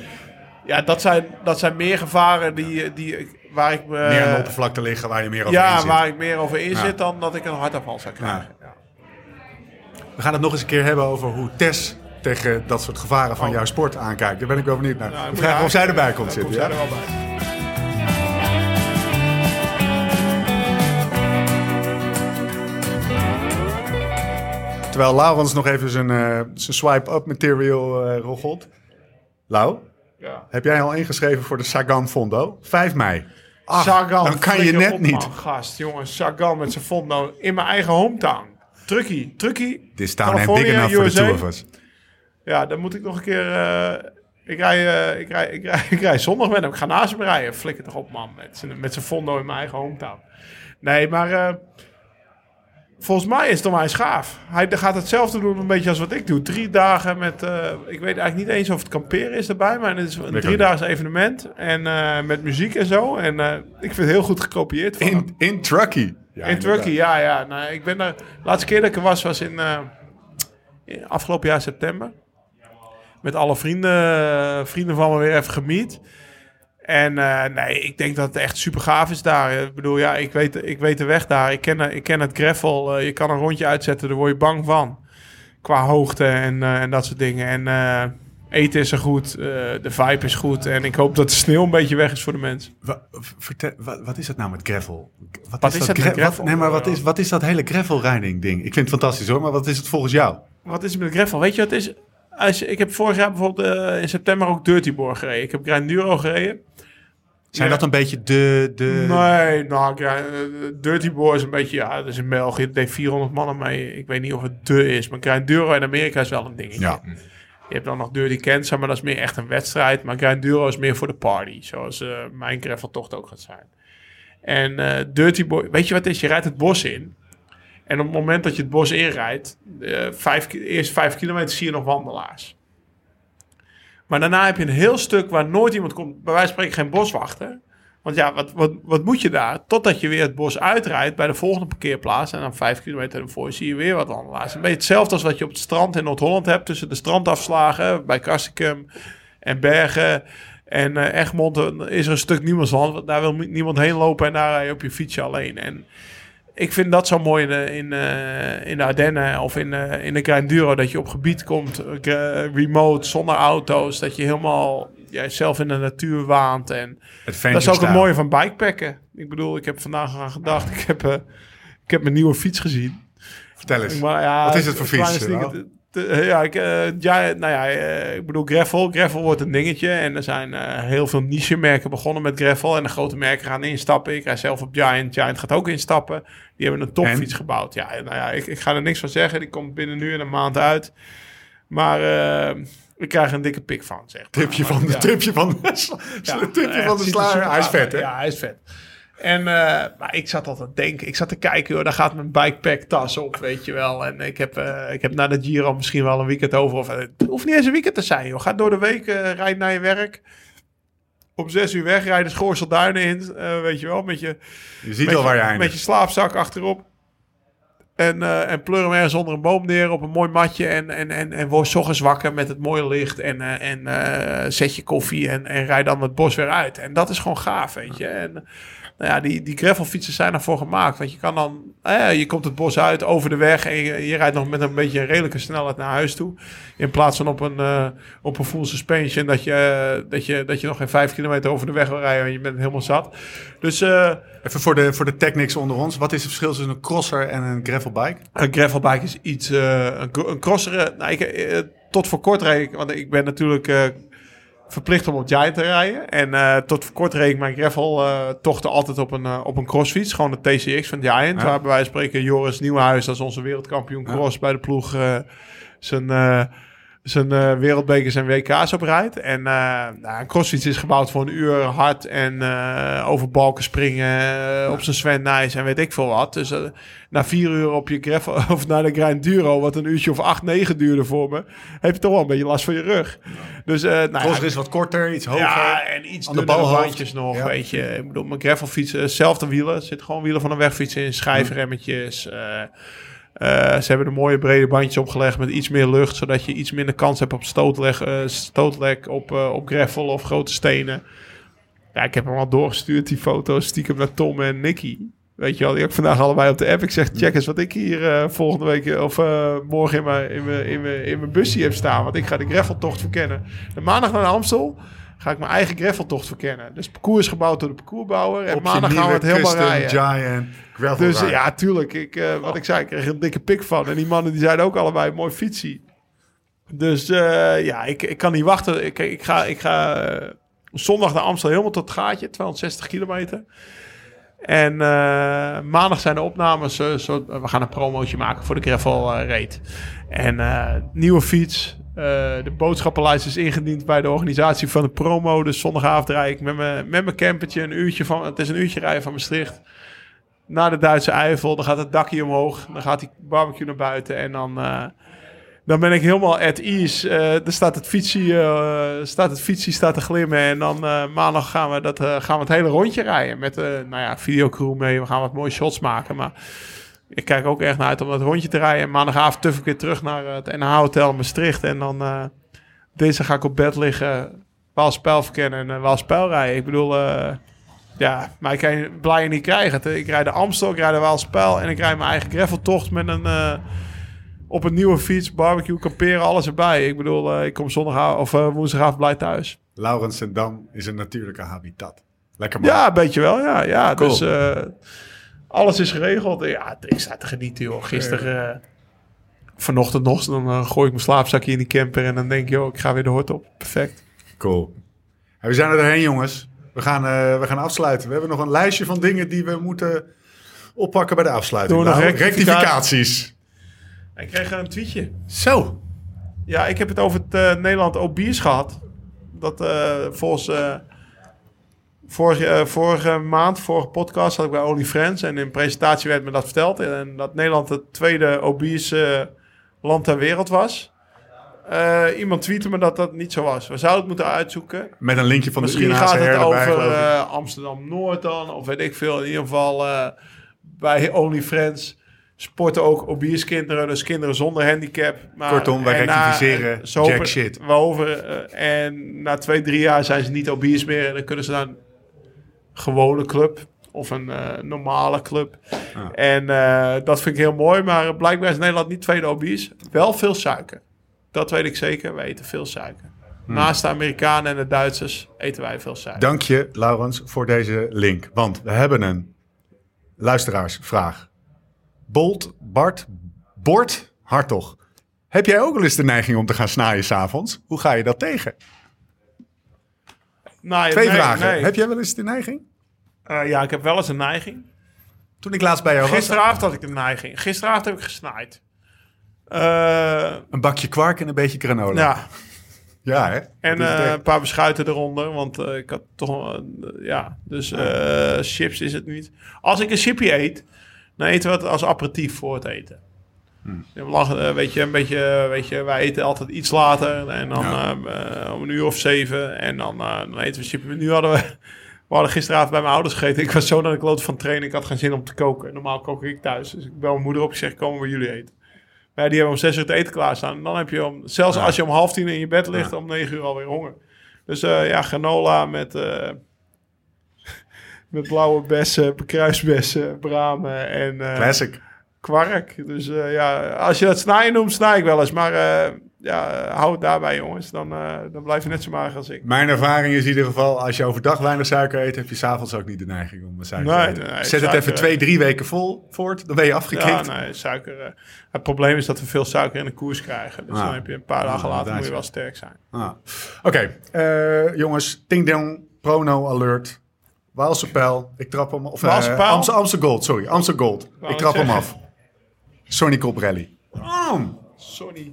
Ja, dat zijn, dat zijn meer gevaren die, die, waar ik me... Meer aan de oppervlakte liggen waar je meer over ja, in zit. waar ik meer over in Ja. zit dan dat ik een hartaanval zou krijgen. Ja. We gaan het nog eens een keer hebben over hoe Tess tegen dat soort gevaren van jouw sport aankijkt. Daar ben ik wel benieuwd naar. Oh. Nou, We moet vragen je of zij erbij komt zitten. komt Ja? zij er wel bij. Terwijl Laurens nog even zijn, eh, zijn swipe-up material eh roggelt. Lau, Ja. heb jij al ingeschreven voor de Sagan Fondo? 5 mei. Ach, Sagan, dan kan je net op, niet. man, gast, jongen, Sagan met zijn fondo in mijn eigen hometown. Truckee. This town ain't California, big enough two of us. Ja, dan moet ik nog een keer... eh, ik, rij, eh, ik, rij, ik, rij, ik rij zondag met hem. Ik ga naast hem rijden. Flikker toch op, man. Met zijn, met zijn fondo in mijn eigen hometown. Nee, maar... eh, volgens mij is het onwijs gaaf. Hij gaat hetzelfde doen een beetje als wat ik doe. Drie dagen met... eh, ik weet eigenlijk niet eens of het kamperen is erbij. Maar het is een driedaags evenement. En eh, met muziek en zo. En eh, ik vind het heel goed gekopieerd van. In, in Truckee. Ja, In Turkey, ja, ja. Nou, ik ben er. De laatste keer dat ik er was, was in, in afgelopen jaar september. Met alle vrienden, vrienden van me weer even gemiet. En eh, nee, ik denk dat het echt super gaaf is daar. Ik bedoel, ja, ik weet, ik weet de weg daar. Ik ken, ik ken het gravel. Eh, je kan een rondje uitzetten, daar word je bang van. Qua hoogte en, eh, en dat soort dingen. En eten is er goed, de vibe is goed. En ik hoop dat de sneeuw een beetje weg is voor de mensen. Vertel, wat, wat is dat nou met gravel? Wat is dat gravel? Wat, nee, maar wat is, wat is dat hele gravelrijding ding? Ik vind het fantastisch hoor, maar wat is het volgens jou? Wat is het met gravel? Weet je wat het is? Als, ik heb vorig jaar bijvoorbeeld in september ook Dirtyborg gereden. Ik heb Grinduro gereden. Zijn Ja. dat een beetje de... de... Nee, nou, Grind- eh, Dirtyborg is een beetje, ja, dat is in België. Deed 400 mannen mee. Ik weet niet of het de is, maar Grinduro in Amerika is wel een dingetje. Ja. Je hebt dan nog Dirty Kansas, maar dat is meer echt een wedstrijd. Maar Grinduro is meer voor de party, zoals eh, mijn graveltocht ook gaat zijn. En eh Dirty Boy, weet je wat het is? Je rijdt het bos in. En op het moment dat je het bos inrijdt, vijf, eerst vijf kilometer zie je nog wandelaars. Maar daarna heb je een heel stuk waar nooit iemand komt. Bij wijze van spreken geen boswachter. Want ja, wat, wat, wat moet je daar? Totdat je weer het bos uitrijdt bij de volgende parkeerplaats. En dan vijf kilometer ervoor zie je weer wat wandelaars. Een beetje hetzelfde als wat je op het strand in Noord-Holland hebt. Tussen de strandafslagen bij Kastikum en Bergen. En eh, Egmond is er een stuk niemandsland. want Daar wil niemand heen lopen en daar rij je op je fietsje alleen. En ik vind dat zo mooi in de, in, eh, in de Ardennen of in, eh, in de Grinduro. Dat je op gebied komt, eh, remote, zonder auto's. Dat je helemaal ja, zelf in de natuur waant. En Adventure dat is ook het style. mooie van bikepacken. Ik bedoel, ik heb vandaag aan gedacht. Ik heb, ik heb mijn nieuwe fiets gezien. Vertel eens. Maar ja, Wat is het voor fiets, te- Ja, ik, eh, ja, nou ja, eh, ik bedoel gravel. Gravel wordt een dingetje. En er zijn eh, heel veel niche-merken begonnen met gravel. En de grote merken gaan instappen. Ik rij zelf op Giant. Giant gaat ook instappen. Die hebben een topfiets En? gebouwd. Ja, nou ja, ik, ik ga er niks van zeggen. Die komt binnen nu en een maand uit. Maar eh, ik krijg een dikke pik van, zeg maar. Tipje van de, Ja. tipje van de, Ja, tipje van de er slager. Hij is vet, hè? Ja, hij is vet. En uh, maar ik zat altijd te denken, ik zat te kijken, joh, daar gaat mijn bikepack tas op, weet je wel. En ik heb, uh, ik heb na de Giro misschien wel een weekend over. Of, het hoeft niet eens een weekend te zijn, joh. Ga door de week, uh, rijd naar je werk. Om zes uur wegrijden, Schoorselduinen in, weet je wel. Met je, je ziet al waar je eindigt. Met je slaapzak achterop. En, uh, en pleur hem ergens onder een boom neer op een mooi matje. En, en, en, en word ochtends wakker met het mooie licht. En, uh, en uh, zet je koffie en, en rijd dan het bos weer uit. En dat is gewoon gaaf, weet je. En nou ja, die, die gravelfietsen zijn ervoor gemaakt. Want je kan dan, eh, je komt het bos uit over de weg. En je, je rijdt nog met een beetje een redelijke snelheid naar huis toe. In plaats van op een, uh, op een full suspension. Dat je, uh, dat, je, dat je nog geen vijf kilometer over de weg wil rijden. En je bent helemaal zat. Dus... Uh, Even voor de, voor de technics onder ons. Wat is het verschil tussen een crosser en een gravelbike? Een gravelbike is iets... Een, een crosser... Nou, ik, tot voor kort reed ik... Want ik ben natuurlijk verplicht om op Giant te rijden. En uh, tot voor kort reed ik mijn gravel uh, tochten altijd op een, uh, op een crossfiets. Gewoon de TCX van Giant. Ja. Waar bij wijze van spreken Joris Nieuwenhuis... Dat is onze wereldkampioen cross ja. bij de ploeg... zijn, zijn eh, wereldbekers en WK's op rijdt. En eh nou, een crossfiets is gebouwd voor een uur hard en eh, over balken springen op zijn Sven Nijs en weet ik veel wat. Dus na vier uur op je gravel of naar de Grind Duro, wat een uurtje of acht, negen duurde voor me, heb je toch wel een beetje last van je rug. Dus nou, ja, Crosser is wat korter, iets hoger. ja, en iets de bandjes nog, weet je. Ik bedoel, mijn gravelfiets, zelfde wielen. Er zitten gewoon wielen van een wegfiets in, schijfremmetjes. Eh, ze hebben er mooie brede bandjes opgelegd met iets meer lucht, zodat je iets minder kans hebt op stootleg, eh, stootlek op, eh, op gravel of grote stenen. Ja, ik heb hem al doorgestuurd, die foto's stiekem naar Tom en Nicky. Weet je wel, die ook vandaag allebei op de app. Ik zeg, check eens wat ik hier volgende week of morgen in mijn, in, mijn, in, mijn, in mijn busje heb staan. Want ik ga de graveltocht verkennen. De maandag naar Amstel ga ik mijn eigen graveltocht verkennen. Dus het parcours is gebouwd door de parcoursbouwer. En maandag gaan we het helemaal rijden. Giant gravel Dus ride. ja, tuurlijk. Ik, eh, wat ik zei, ik kreeg een dikke pik van. En die mannen die zeiden ook allebei, mooi fietsie. Dus eh, ja, ik, ik kan niet wachten. Ik, ik ga, ik ga eh, zondag naar Amstel helemaal tot het gaatje. 260 kilometer. En maandag zijn de opnames. zo, we gaan een promootje maken voor de gravel raid. En nieuwe fiets. Eh, de boodschappenlijst is ingediend bij de organisatie van de promo. Dus zondagavond rijd ik met mijn, met mijn campertje een uurtje van... Het is een uurtje rijden van Maastricht naar de Duitse Eifel. Dan gaat het dakje omhoog. Dan gaat die barbecue naar buiten. En dan, eh, dan ben ik helemaal at ease. Er staat het fietsie, staat het fietsie staat te glimmen. En dan maandag gaan we, dat, gaan we het hele rondje rijden. Met nou ja, videocrew mee. We gaan wat mooie shots maken. Maar ik kijk ook echt naar uit om dat rondje te rijden. En maandagavond tuf ik weer terug naar het NH-hotel in Maastricht. En dan eh deze ga ik op bed liggen. Waalspel verkennen en uh, Waalspel rijden. Ik bedoel... eh, ja, maar ik kan je blij niet krijgen. Ik rijd de Amstel, ik rijd de Waalspel en ik rijd mijn eigen graveltocht met een eh, op een nieuwe fiets, barbecue, kamperen, alles erbij. Ik bedoel, eh, ik kom zondagavond of eh, woensdagavond blij thuis. Laurens en Dam is een natuurlijke habitat. Lekker man. Ja, een beetje wel, ja. ja Cool. Dus eh, alles is geregeld. Ja, ik sta te genieten, joh. Gisteren, eh, vanochtend nog, dan eh, gooi ik mijn slaapzakje in die camper en dan denk ik, joh, ik ga weer de hort op. Perfect. Cool. En we zijn er doorheen, jongens. We gaan, eh, we gaan afsluiten. We hebben nog een lijstje van dingen die we moeten oppakken bij de afsluiting. Nog Nou, rectifica- rectificaties. Ik kreeg een tweetje. Zo. Ja, ik heb het over het Nederland Obiers gehad. Dat volgens vorige, eh, vorige maand, vorige podcast, had ik bij Only Friends. En in presentatie werd me dat verteld. En dat Nederland het tweede Obiers eh, land ter wereld was. Eh, iemand tweette me dat dat niet zo was. We zouden het moeten uitzoeken. Met een linkje van Misschien de gaat UNHCR het erbij, over Amsterdam-Noord dan. Of weet ik veel. In ieder geval eh, bij Only Friends sporten ook obese kinderen. Dus kinderen zonder handicap. Maar, Kortom, wij en na- rectificeren hopen- jack shit. We over, eh, en na twee, drie jaar zijn ze niet obese meer. En dan kunnen ze een gewone club. Of een eh, normale club. En eh, dat vind ik heel mooi. Maar blijkbaar is Nederland niet tweede obese. Wel veel suiker. Dat weet ik zeker. We eten veel suiker. Hmm. Naast de Amerikanen en de Duitsers eten wij veel suiker. Dank je, Laurens, voor deze link. Want we hebben een luisteraarsvraag. Bolt, Bart, Bort, Hartog. Heb jij ook wel eens de neiging om te gaan snaaien s'avonds? Hoe ga je dat tegen? Nou, Twee nee, vragen. nee. Heb jij wel eens de neiging? Eh, ja, ik heb wel eens een neiging. Toen ik laatst bij jou was, Gisteravond had ik een neiging. Gisteravond heb ik gesnaaid. Eh, een bakje kwark en een beetje granola. ja, Ja, hè? en eh, een paar beschuiten eronder. Want ik had toch... ja, dus chips is het niet. Als ik een chipje eet, dan eten we het als aperitief voor het eten. Hmm. Ja, we lachen, weet je, een beetje, weet je, wij eten altijd iets later. En dan Ja. eh, eh, om een uur of zeven. En dan, dan eten we chipje. Nu hadden we... We hadden gisteravond bij mijn ouders gegeten. Ik was zo naar de kloot van trainen. Ik had geen zin om te koken. Normaal kook ik thuis. Dus ik bel mijn moeder op. Ik zeg, komen we jullie eten? Maar ja, die hebben om zes uur het eten klaarstaan. En dan heb je, om, zelfs Ja. als je om half tien in je bed ligt, om negen uur alweer honger. Dus ja, granola met, met blauwe bessen, bekruisbessen, bramen en Classic. Kwark. Dus eh, ja, als je dat snijden noemt, snij ik wel eens. Maar eh, ja, hou het daarbij, jongens. Dan, eh, dan blijf je net zo mager als ik. Mijn ervaring is in ieder geval, als je overdag weinig suiker eet, heb je s'avonds ook niet de neiging om suiker Nee, te eten. nee, nee, Zet het even twee, drie weken vol voort, dan ben je Ja, afgekikt. nee, suiker. het probleem is dat we veel suiker in de koers krijgen. Dus Ah. dan heb je een paar dagen Ah, later moet je wel sterk zijn. Ah. Oké, jongens, Ting Dong, Prono Alert, Waalse Pijl, ik trap hem, of Waalse? Amstel, Amstel Gold, sorry, Amstel Gold. Ik trap hem zeggen. Af. Sonny Colbrelli. Mm. Sorry.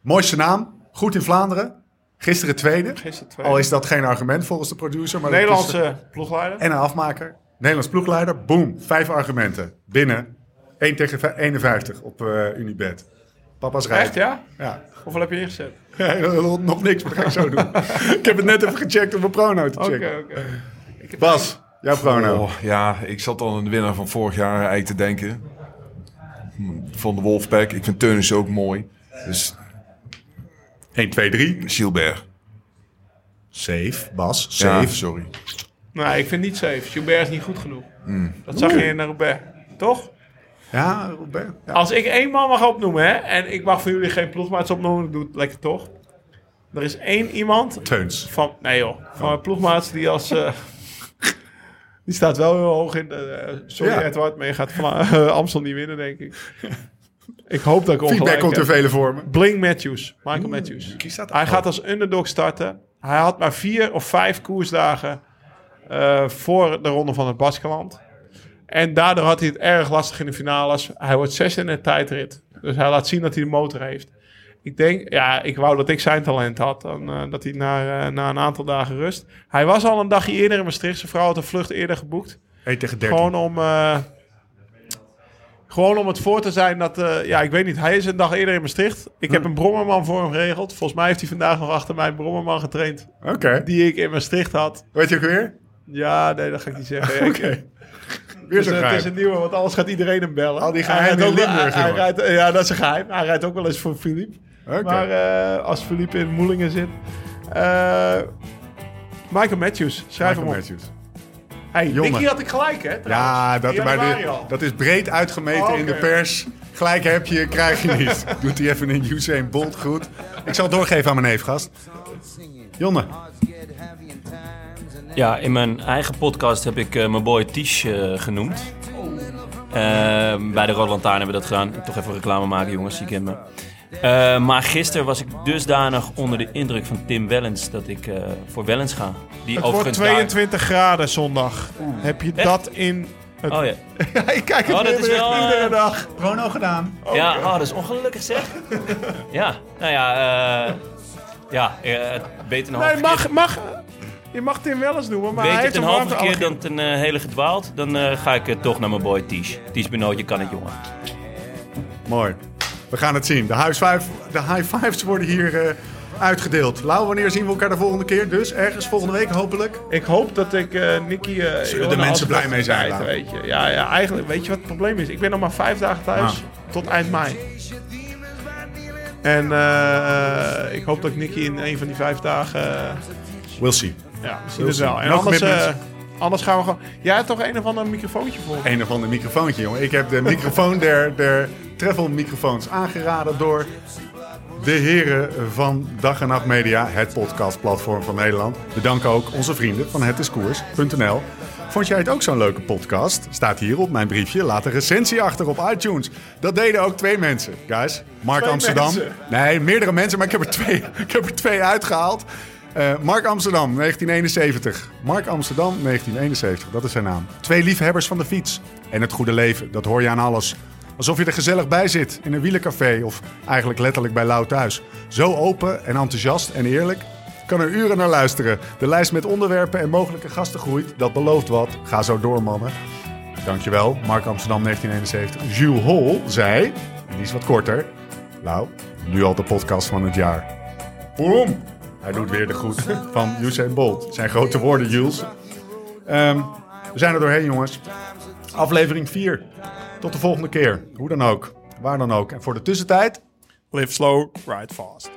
Mooiste naam, goed in Vlaanderen. Gisteren tweede. Gisteren tweede. Al is dat geen argument volgens de producer. Maar dat is- Nederlandse ploegleider. en een afmaker. Nederlands ploegleider. Boom. Vijf argumenten. Binnen. 1 tegen vij- 51 op eh, Unibet. Papa's rijdt. Echt, ja? Ja. Hoeveel heb je ingezet? Ja, nog niks, maar dat ga ik zo doen. ik heb het net even gecheckt om mijn prono te Oké, checken. oké. Bas, jouw prono. Oh, ja, ik zat al aan de winnaar van vorig jaar eigenlijk te denken. Van de Wolfpack. Ik vind Teunis ook mooi. Dus 1, 2, 3. Gilbert. Safe. Bas, Ja, safe. sorry. Nee, ik vind niet safe. Gilbert is niet goed genoeg. Hmm. Dat zag je in Roubaix. Toch? Ja, Robert. Ja. Als ik één man mag opnoemen, hè, en ik mag voor jullie geen ploegmaats opnoemen, ik doe het lekker toch. Er is één iemand Teuns. van, nee joh, van mijn ploegmaats die als, eh, die staat wel heel hoog in de, eh, sorry Ja. Edward, maar je gaat van eh, Amstel niet winnen, denk ik. ik hoop dat ik ongelijk Feedback komt er vele vormen. Blink Matthews, Michael Matthews. Hij gaat als underdog starten. Hij had maar vier of vijf koersdagen eh, voor de ronde van het Baskeland. En daardoor had hij het erg lastig in de finales. Hij wordt zes in de tijdrit. Dus hij laat zien dat hij de motor heeft. Ik denk, ja, ik wou dat ik zijn talent had. Dan, eh, dat hij na, eh, na een aantal dagen rust. Hij was al een dagje eerder in Maastricht. Zijn vrouw had een vlucht eerder geboekt. 1 tegen 13. Gewoon om, eh, gewoon om het voor te zijn dat... ja, ik weet niet. Hij is een dag eerder in Maastricht. Ik heb een brommerman voor hem geregeld. Volgens mij heeft hij vandaag nog achter mij een brommerman getraind. Oké. Die ik in Maastricht had. Weet je ook weer? Ja, nee, dat ga ik niet zeggen. Oké. Ik- Weer Dus, het is een nieuwe, want anders gaat iedereen hem bellen. Al die Hij geheimen rijdt ook wel- Limburg, hij- hij rijdt- Ja, dat is een geheim. Hij rijdt ook wel eens voor Philippe. Maar eh, als Philippe in Moelingen zit... eh, Michael Matthews, schrijf Michael hem op. Matthews. Hey, Jongen. Nicky had ik gelijk, hè? Ja, trouwens. dat, maar dit- al. dat is breed uitgemeten in de pers. Gelijk heb je, krijg je niet. Doet hij even een Usain Bolt goed. Ik zal het doorgeven aan mijn neefgast. Jonne. Ja, in mijn eigen podcast heb ik eh, mijn boy Tish genoemd. Eh, bij de Rode Lantaarn hebben we dat gedaan. Toch even reclame maken, jongens, je kent me. Eh, maar gisteren was ik dusdanig onder de indruk van Tim Wellens dat ik eh, voor Wellens ga. Die Het wordt overigens daar- 22 graden zondag. Heb je Echt? dat in... Het... Oh ja. Ja, ik kijk het Oh, dat is wel, eh, iedere dag. Prono gedaan. Ja, oh, dat is ongelukkig zeg. ja, nou ja, eh, ja, beter halve Nee, mag, mag, je mag Tim wel eens noemen, maar Weet hij heeft het een halve keer dan ten hele gedwaald, dan ga ik toch naar mijn boy Tish. Tish Benoot, je kan het, jongen. Mooi. We gaan het zien. De high, five, de high fives worden hier eh, uitgedeeld. Lau, wanneer zien we elkaar de volgende keer? Dus ergens volgende week hopelijk. Ik hoop dat ik eh Nicky... eh, Zullen de mensen blij mee zijn, weet je. Ja, ja, eigenlijk, weet je wat het probleem is? Ik ben nog maar vijf dagen thuis, Ah. tot eind mei. En ik hoop dat ik Nicky in een van die vijf dagen... We'll see. ja, we zien We'll wel. En No anders, anders gaan we gewoon... Jij hebt toch een of ander microfoontje voor? Een of ander microfoontje, jongen. Ik heb de microfoon der, der travel microfoons aangeraden door de heren van Dag en Nacht Media, het podcastplatform van Nederland. We danken ook onze vrienden van hetiskoers.nl. Vond jij het ook zo'n leuke podcast? Staat hier op mijn briefje. Laat een recensie achter op iTunes. Dat deden ook twee mensen, guys. Mark Twee Amsterdam. mensen? Nee, meerdere mensen, maar ik heb er twee, ik heb er twee uitgehaald. Eh, Mark Amsterdam, 1971. Mark Amsterdam, 1971. Dat is zijn naam. Twee liefhebbers van de fiets. En het goede leven, dat hoor je aan alles. Alsof je er gezellig bij zit in een wielercafé of eigenlijk letterlijk bij Lau thuis. Zo open en enthousiast en eerlijk. Kan er uren naar luisteren. De lijst met onderwerpen en mogelijke gasten groeit. Dat belooft wat. Ga zo door, mannen. Dankjewel, Mark Amsterdam 1971. Jules Hol zei, en die is wat korter. Nou, nu al de podcast van het jaar. Boom! Hij doet weer de groet van Usain Bolt. Zijn grote woorden, Jules. Ehm, we zijn er doorheen, jongens. Aflevering 4. Tot de volgende keer. Hoe dan ook. Waar dan ook. En voor de tussentijd... Live slow, ride fast.